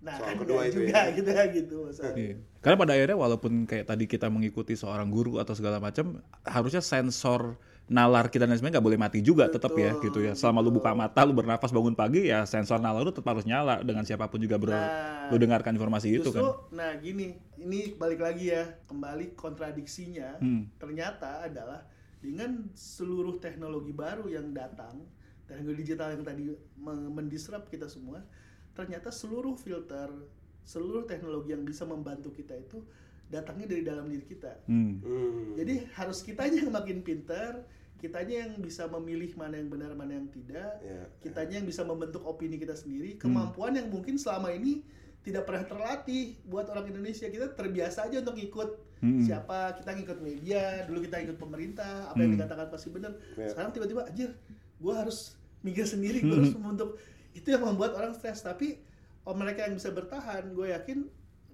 Nah Soal kan kedua itu juga ya. gitu ya gitu masalah. Iya. Karena pada akhirnya walaupun kayak tadi kita mengikuti seorang guru atau segala macam, harusnya sensor nalar kita dan sebagainya nggak boleh mati juga tetap ya gitu ya. Selama lu buka mata, lu bernafas bangun pagi ya sensor nalar lu tetap harus nyala dengan siapa pun juga bro. Nah, lu dengarkan informasi itu Justru, kan. nah gini, ini balik lagi ya, kembali kontradiksinya Hmm. ternyata adalah dengan seluruh teknologi baru yang datang, teknologi digital yang tadi men- mendisrupt kita semua, ternyata seluruh filter, seluruh teknologi yang bisa membantu kita itu datangnya dari dalam diri kita. Hmm. Hmm. Jadi harus kitanya yang makin pintar, kitanya yang bisa memilih mana yang benar mana yang tidak, Ya, kitanya yang bisa membentuk opini kita sendiri, kemampuan yang mungkin selama ini tidak pernah terlatih buat orang Indonesia. Kita terbiasa aja untuk ikut Hmm. siapa. Kita ngikut media dulu kita ikut pemerintah. Apa yang Hmm. dikatakan pasti benar Ya. sekarang tiba-tiba anjir gue harus mikir sendiri. Gue harus membentuk. Itu yang membuat orang stres. Tapi oh, mereka yang bisa bertahan gue yakin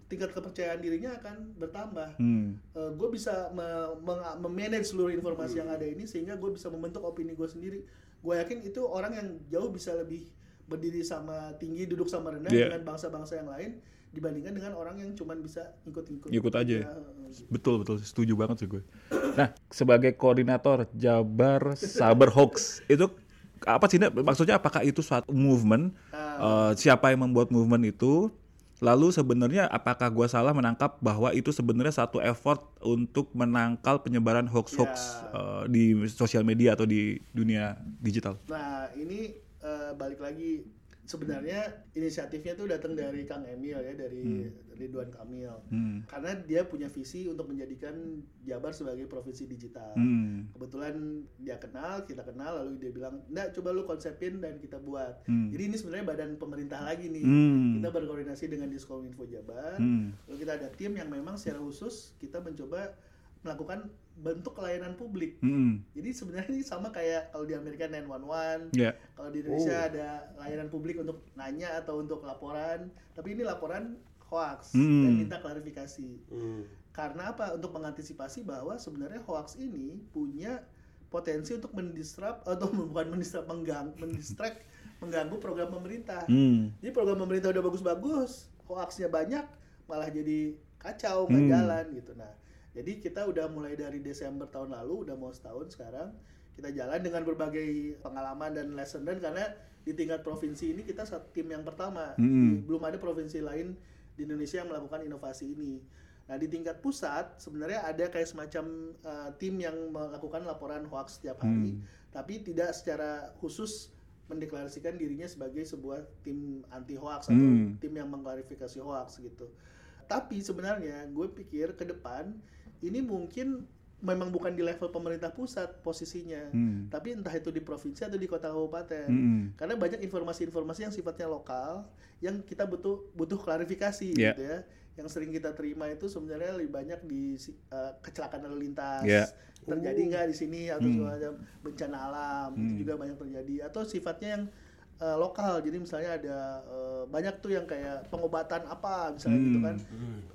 tingkat kepercayaan dirinya akan bertambah Hmm. gue bisa me- memanage seluruh informasi yang ada ini sehingga gue bisa membentuk opini gue sendiri gue yakin itu orang yang jauh bisa lebih berdiri sama tinggi duduk sama rendah Iya. dengan bangsa-bangsa yang lain dibandingkan dengan orang yang cuman bisa ikut-ikut Ikut aja. Ya, Betul betul setuju banget sih gue. Nah sebagai koordinator Jabar Saber Hoax itu apa sih maksudnya apakah itu suatu movement Ah. Eh, siapa yang membuat movement itu lalu sebenarnya apakah gue salah menangkap bahwa itu sebenarnya satu effort untuk menangkal penyebaran hoax-hoax Ya. eh, di sosial media atau di dunia digital. Nah, ini eh, balik lagi sebenarnya inisiatifnya tuh datang dari Kang Emil ya, dari Ridwan Kamil. Hmm. Karena dia punya visi untuk menjadikan Jabar sebagai provinsi digital. Hmm. Kebetulan dia kenal, kita kenal, lalu dia bilang, "Nggak, coba lu konsepin dan kita buat." Hmm. Jadi ini sebenarnya badan pemerintah lagi nih. Hmm. Kita berkoordinasi dengan Diskominfo Jabar. Hmm. Lalu kita ada tim yang memang secara khusus kita mencoba melakukan bentuk layanan publik. Hmm. Jadi sebenarnya ini sama kayak kalau di Amerika 911, Ya. kalau di Indonesia Oh. ada layanan publik untuk nanya atau untuk laporan, tapi ini laporan hoax Hmm. dan minta klarifikasi. Hmm. Karena apa? Untuk mengantisipasi bahwa sebenarnya hoax ini punya potensi untuk mendisrupt atau bukan mendisrupt menggang, mendistract, mengganggu program pemerintah. Hmm. Jadi program pemerintah udah bagus-bagus, hoaxnya banyak, malah jadi kacau nggak Hmm. jalan gitu. Nah, jadi kita udah mulai dari Desember tahun lalu, udah mau setahun sekarang, kita jalan dengan berbagai pengalaman dan lesson learned karena di tingkat provinsi ini kita tim yang pertama, Hmm. belum ada provinsi lain di Indonesia yang melakukan inovasi ini. Nah di tingkat pusat sebenarnya ada kayak semacam uh, tim yang melakukan laporan hoax setiap hari, Hmm. tapi tidak secara khusus mendeklarasikan dirinya sebagai sebuah tim anti hoax atau Hmm. tim yang mengklarifikasi hoax gitu. Tapi sebenarnya gue pikir ke depan ini mungkin memang bukan di level pemerintah pusat posisinya, Hmm. tapi entah itu di provinsi atau di kota kabupaten. Hmm. Karena banyak informasi-informasi yang sifatnya lokal yang kita butuh butuh klarifikasi Yeah. gitu ya. Yang sering kita terima itu sebenarnya lebih banyak di eh, kecelakaan lalu lintas. Yeah. Terjadi nggak di sini atau Hmm. semacam bencana alam itu Hmm. juga banyak terjadi atau sifatnya yang eh, lokal. Jadi misalnya ada eh, banyak tuh yang kayak pengobatan apa misalnya gitu Hmm. kan.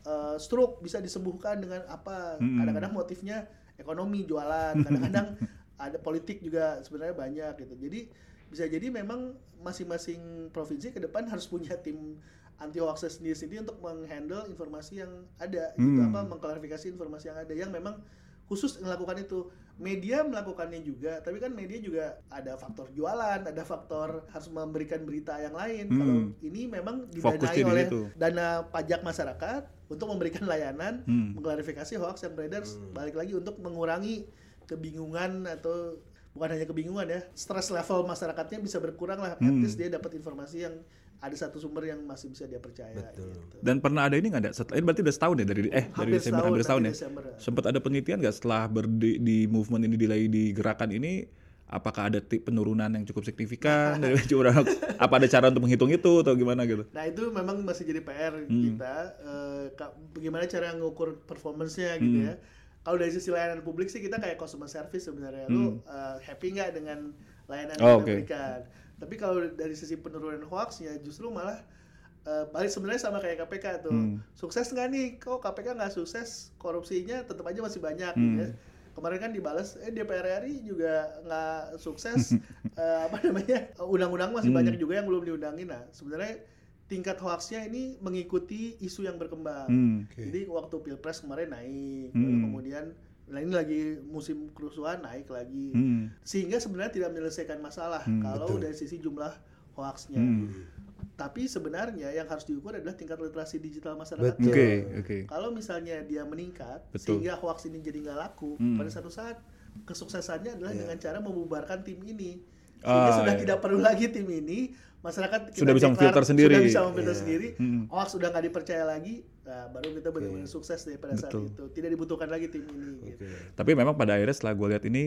Eh, stroke bisa disembuhkan dengan apa? Hmm. Kadang-kadang motifnya ekonomi jualan, kadang-kadang ada politik juga sebenarnya banyak gitu. Jadi bisa jadi memang masing-masing provinsi ke depan harus punya tim anti hoax sendiri-sendiri untuk menghandle informasi yang ada gitu Hmm. apa mengklarifikasi informasi yang ada yang memang khusus melakukan itu media melakukannya juga tapi kan media juga ada faktor jualan ada faktor harus memberikan berita yang lain Hmm. kalau ini memang didanai di oleh situ. dana pajak masyarakat untuk memberikan layanan Hmm. mengklarifikasi hoax yang beredar balik lagi untuk mengurangi kebingungan atau bukan hanya kebingungan ya stress level masyarakatnya bisa berkurang lah at Hmm. least dia dapat informasi yang ada satu sumber yang masih bisa dia percaya Betul. gitu. Dan pernah ada ini nggak ada? Setelah ini berarti udah setahun ya dari eh dari Hampir Desember setahun, hampir setahun ya. Desember. Sempat ada penelitian nggak setelah berdi, di movement ini dilai di gerakan ini apakah ada tip penurunan yang cukup signifikan dari curang? Apa ada cara untuk menghitung itu atau gimana gitu? Nah itu memang masih jadi PR Hmm. kita. eh, bagaimana cara ngukur performance-nya gitu Hmm. ya. Kalau dari sisi layanan publik sih kita kayak customer service sebenarnya. Lu eh, happy nggak dengan layanan Hmm. Oh, yang berikan? Tapi kalau dari sisi penurunan hoaxnya justru malah eh, balik sebenarnya sama kayak KPK tuh. Hmm. Sukses nggak nih? Kok KPK nggak sukses? Korupsinya tetap aja masih banyak Hmm. gitu ya. Kemarin kan dibalas, eh DPR RI juga nggak sukses. Eh, apa namanya? Undang-undang masih Hmm. banyak juga yang belum diundangin. Nah, sebenarnya tingkat hoaxnya ini mengikuti isu yang berkembang. Hmm. Oke. Jadi waktu pilpres kemarin naik, Hmm. kemudian Nah ini lagi musim kerusuhan naik lagi, Hmm. sehingga sebenarnya tidak menyelesaikan masalah kalau dari sisi jumlah hoaxnya. Hmm. Tapi sebenarnya yang harus diukur adalah tingkat literasi digital masyarakat. Betul. Oke, oke. Kalau misalnya dia meningkat Betul. sehingga hoax ini jadi nggak laku, Hmm. pada satu saat kesuksesannya adalah dengan cara membubarkan tim ini. Ah, Sehingga sudah iya. tidak perlu lagi tim ini, masyarakat kita Sudah bisa memfilter sendiri. Sudah bisa memfilter Iya. sendiri. Hmm. Hoax sudah nggak dipercaya lagi, nah, baru kita benar-benar sukses deh pada saat Betul. itu. Tidak dibutuhkan lagi tim ini. gitu. Tapi memang pada akhirnya setelah gue lihat ini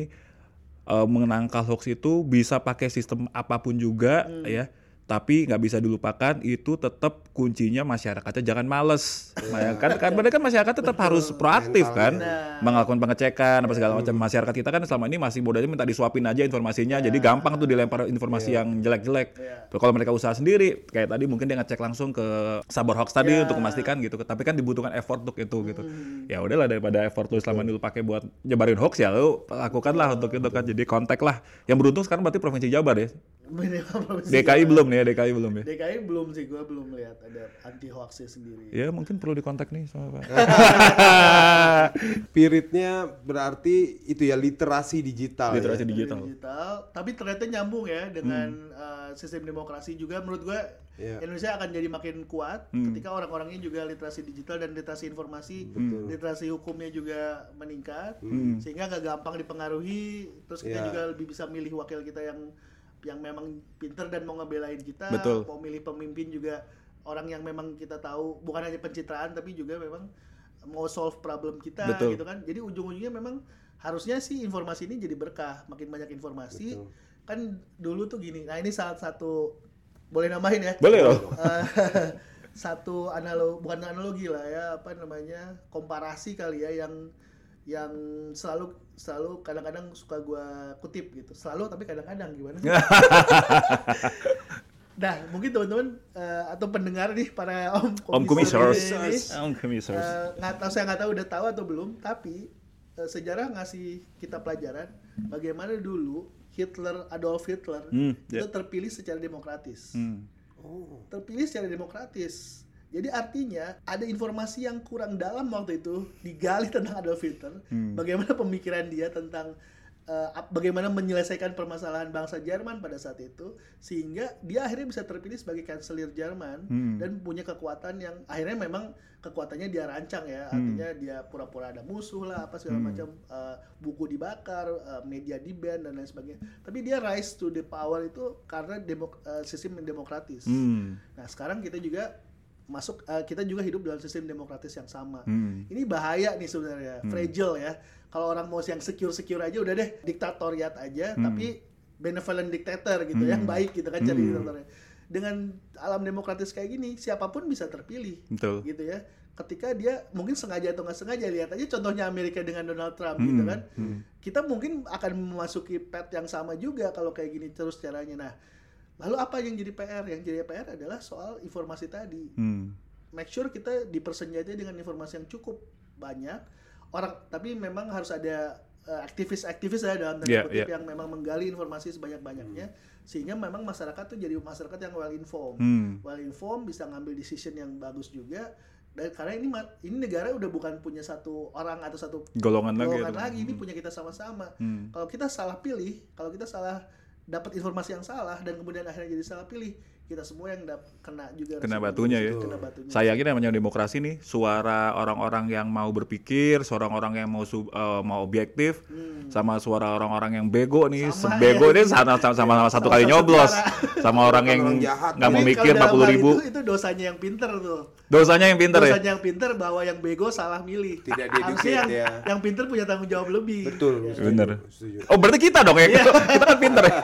eh, menangkal hoax itu bisa pakai sistem apa pun juga Hmm. ya. Tapi nggak bisa dilupakan itu tetap kuncinya masyarakatnya jangan males. Ya kan kan benar kan masyarakat tetap harus proaktif kan, melakukan pengecekan apa segala macam. Masyarakat kita kan selama ini masih modalnya minta disuapin aja informasinya, jadi gampang tuh dilempar informasi yang jelek-jelek. Iya. Kalau mereka usaha sendiri, kayak tadi mungkin dia ngecek langsung ke sabar hoax tadi Iya. untuk memastikan gitu. Tapi kan dibutuhkan effort untuk itu gitu. Hmm. Ya udahlah daripada effort lu selama ini lu pakai buat nyebarin hoax ya lu lakukanlah untuk itu kan. Jadi kontak lah. Yang beruntung sekarang berarti provinsi Jabar ya. DKI belum nih ya, DKI belum ya. DKI belum sih, gue belum lihat ada anti hoaxnya sendiri. Ya mungkin perlu dikontak nih sama Pak. Spiritnya berarti itu ya literasi digital. Literasi ya. digital. digital tapi ternyata nyambung ya dengan uh, sistem demokrasi juga menurut gua Iya. Indonesia akan jadi makin kuat Hmm. ketika orang-orangnya juga literasi digital dan literasi informasi literasi hukumnya juga meningkat sehingga nggak gampang dipengaruhi terus kita Iya. juga lebih bisa milih wakil kita yang yang memang pinter dan mau ngebelain kita Betul. mau milih pemimpin juga orang yang memang kita tahu bukan hanya pencitraan tapi juga memang mau solve problem kita Betul. gitu kan jadi ujung-ujungnya memang harusnya sih informasi ini jadi berkah makin banyak informasi Betul. kan dulu tuh gini nah ini salah satu boleh nambahin ya Boleh loh. Eh, satu analog bukan analogi lah ya apa namanya komparasi kali ya yang yang selalu selalu kadang-kadang suka gua kutip gitu selalu tapi kadang-kadang gimana sih? Nah, mungkin teman-teman eh, atau pendengar nih para om Om komisar Komisars. ini, Om Komisars. eh, nggak tahu saya nggak tahu udah tahu atau belum, tapi eh, sejarah ngasih kita pelajaran bagaimana dulu Hitler Adolf Hitler Hmm, itu ya. terpilih secara demokratis. Hmm. Terpilih secara demokratis. Jadi artinya ada informasi yang kurang dalam waktu itu digali tentang Adolf Hitler, Hmm. bagaimana pemikiran dia tentang ap- bagaimana menyelesaikan permasalahan bangsa Jerman pada saat itu sehingga dia akhirnya bisa terpilih sebagai kanselir Jerman Hmm. dan punya kekuatan yang akhirnya memang kekuatannya dia rancang ya Hmm. artinya dia pura-pura ada musuh lah apa segala macam eh, buku dibakar eh, media di ban dan lain sebagainya tapi dia rise to the power itu karena demok- eh, sistem demokratis Hmm. nah sekarang kita juga masuk eh, kita juga hidup dalam sistem demokratis yang sama. Hmm. ini bahaya nih sebenarnya fragile ya. Kalau orang mau yang secure secure aja udah deh diktatoriat aja Hmm. tapi benevolent dictator gitu yang baik gitu kan cari diktatornya. Dengan alam demokratis kayak gini siapa pun bisa terpilih Betul. gitu ya. Ketika dia mungkin sengaja atau nggak sengaja lihat aja contohnya Amerika dengan Donald Trump Hmm, gitu kan. Kita mungkin akan memasuki pet yang sama juga kalau kayak gini terus caranya. Nah lalu apa yang jadi PR yang jadi PR adalah soal informasi tadi Hmm. make sure kita dipersenjatai dengan informasi yang cukup banyak orang tapi memang harus ada eh, aktivis-aktivis ya dalam tanda Yeah, kutip yeah. yang memang menggali informasi sebanyak-banyaknya sehingga memang masyarakat tuh jadi masyarakat yang well informed Hmm. well informed bisa ngambil decision yang bagus juga dan karena ini ini negara udah bukan punya satu orang atau satu Golongan lagi. golongan atau- lagi ini punya kita sama-sama Hmm. kalau kita salah pilih kalau kita salah dapat informasi yang salah dan kemudian akhirnya jadi salah pilih kita semua yang dap- kena juga Kena batunya ya. kena batunya Saya yakin namanya demokrasi nih, suara orang-orang yang mau berpikir, suara orang yang mau sub- eh, mau objektif, sama suara orang-orang yang bego nih, Hmm. Sama, bego ya. nih sama sama, sama satu kali nyoblos, sama orang yang nggak mau mikir 40 hal ribu, itu, itu dosanya yang pinter tuh dosanya yang pinter ya. dosanya yang pinter bahwa yang bego salah milih Tidak harusnya yang, ya. yang pinter punya tanggung jawab lebih Betul. setuju, Bener. setuju. Oh berarti kita dong ya, Iya. kita kan pinter ya.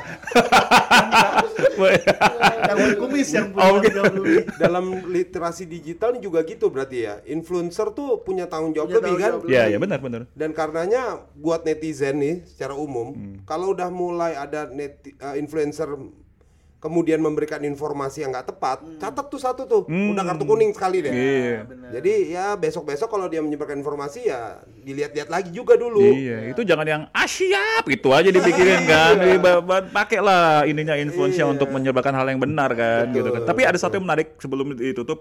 berkumis yang punya Oh, tanggung jawab lebih Dalam literasi digital ini juga gitu berarti ya. Influencer tuh punya tanggung jawab Punya lebih tanggung kan? Iya, ya benar benar. Dan karenanya buat netizen nih secara umum, Hmm. kalau udah mulai ada neti- eh, influencer kemudian memberikan informasi yang nggak tepat, catat tuh satu tuh, udah kartu kuning sekali deh. Hmm. Iya. Jadi ya besok-besok kalau dia menyebarkan informasi ya dilihat-lihat lagi juga dulu. Iya, itu jangan yang ah siap itu aja dipikirin kan. Pakai lah ininya influence-nya untuk menyebarkan hal yang benar kan gitu kan. Tapi ada satu yang menarik sebelum ditutup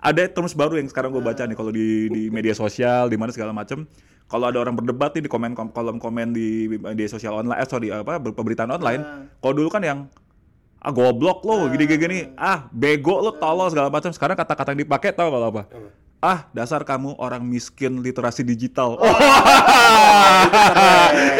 ada terms baru yang sekarang gue baca nih kalau di di media sosial di mana segala macam kalau ada orang berdebat nih di komen kom- kolom komen di media sosial online, eh sorry apa ber- pemberitaan online, Ah. kalau dulu kan yang ah goblok lo gini gini gini ah bego lo tolol segala macam. Sekarang kata-kata yang dipakai tahu kalau apa? Ah dasar kamu orang miskin literasi digital. Oh.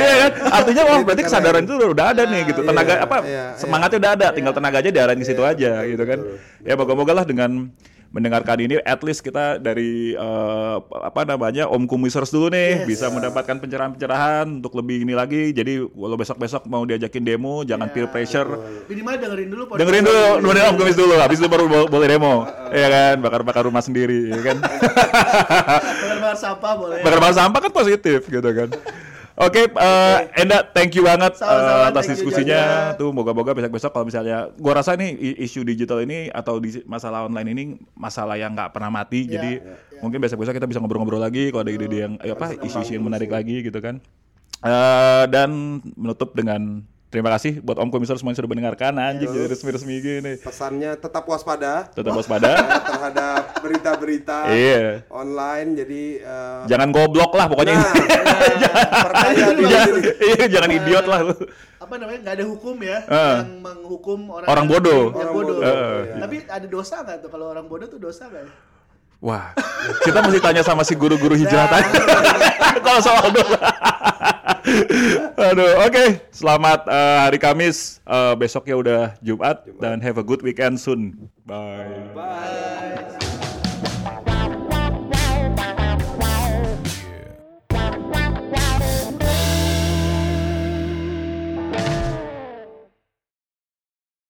Iya kan? Artinya wah berarti kesadaran itu udah ada nih gitu. Tenaga Iya, apa iya, semangatnya udah ada. Tinggal tenaga aja diarahin ke situ aja gitu kan. ya moga-moga lah dengan mendengarkan ini at least kita dari eh, apa namanya Om Kumisers dulu nih bisa mendapatkan pencerahan-pencerahan untuk lebih ini lagi. Jadi kalau besok-besok mau diajakin demo jangan peer pressure. Minimal dengerin dulu dengerin dulu dengerin Om Kumis dulu habis itu baru bo- boleh demo. Ya kan? Bakar-bakar rumah sendiri ya kan? Bakar-bakar sampah boleh. bakar-bakar sampah kan positif gitu kan Oke, eh, Enda, thank you banget Sama-sama, atas thank you, diskusinya. Tuh, moga-moga besok-besok kalau misalnya, gua rasa nih isu digital ini atau di masalah online ini masalah yang nggak pernah mati. Ya, jadi mungkin besok-besok kita bisa ngobrol-ngobrol lagi kalau ada ide-ide yang eh, apa isu-isu yang menarik lagi gitu kan. Eh, dan menutup dengan terima kasih buat Om Komisar semuanya sudah mendengarkan anjing jadi resmi-resmi gini. Pesannya tetap waspada Tetap waspada. ya, terhadap berita-berita Iya. online. Jadi eh, Jangan goblok lah pokoknya. nah, percaya dulu. Jangan, iya, jangan idiot lah lu. Apa namanya? Nggak ada hukum ya Ah. yang menghukum orang Orang bodoh. Yang Orang bodoh. bodoh, iya. Tapi ada dosa nggak tuh kalau orang bodoh tuh dosa nggak? ya? Wah, kita mesti tanya sama si guru-guru hijrah tadi. Kalau soal dosa. Aduh, oke. Selamat eh, hari Kamis. Eh, besoknya udah Jumat dan have a good weekend soon. Bye. Bye.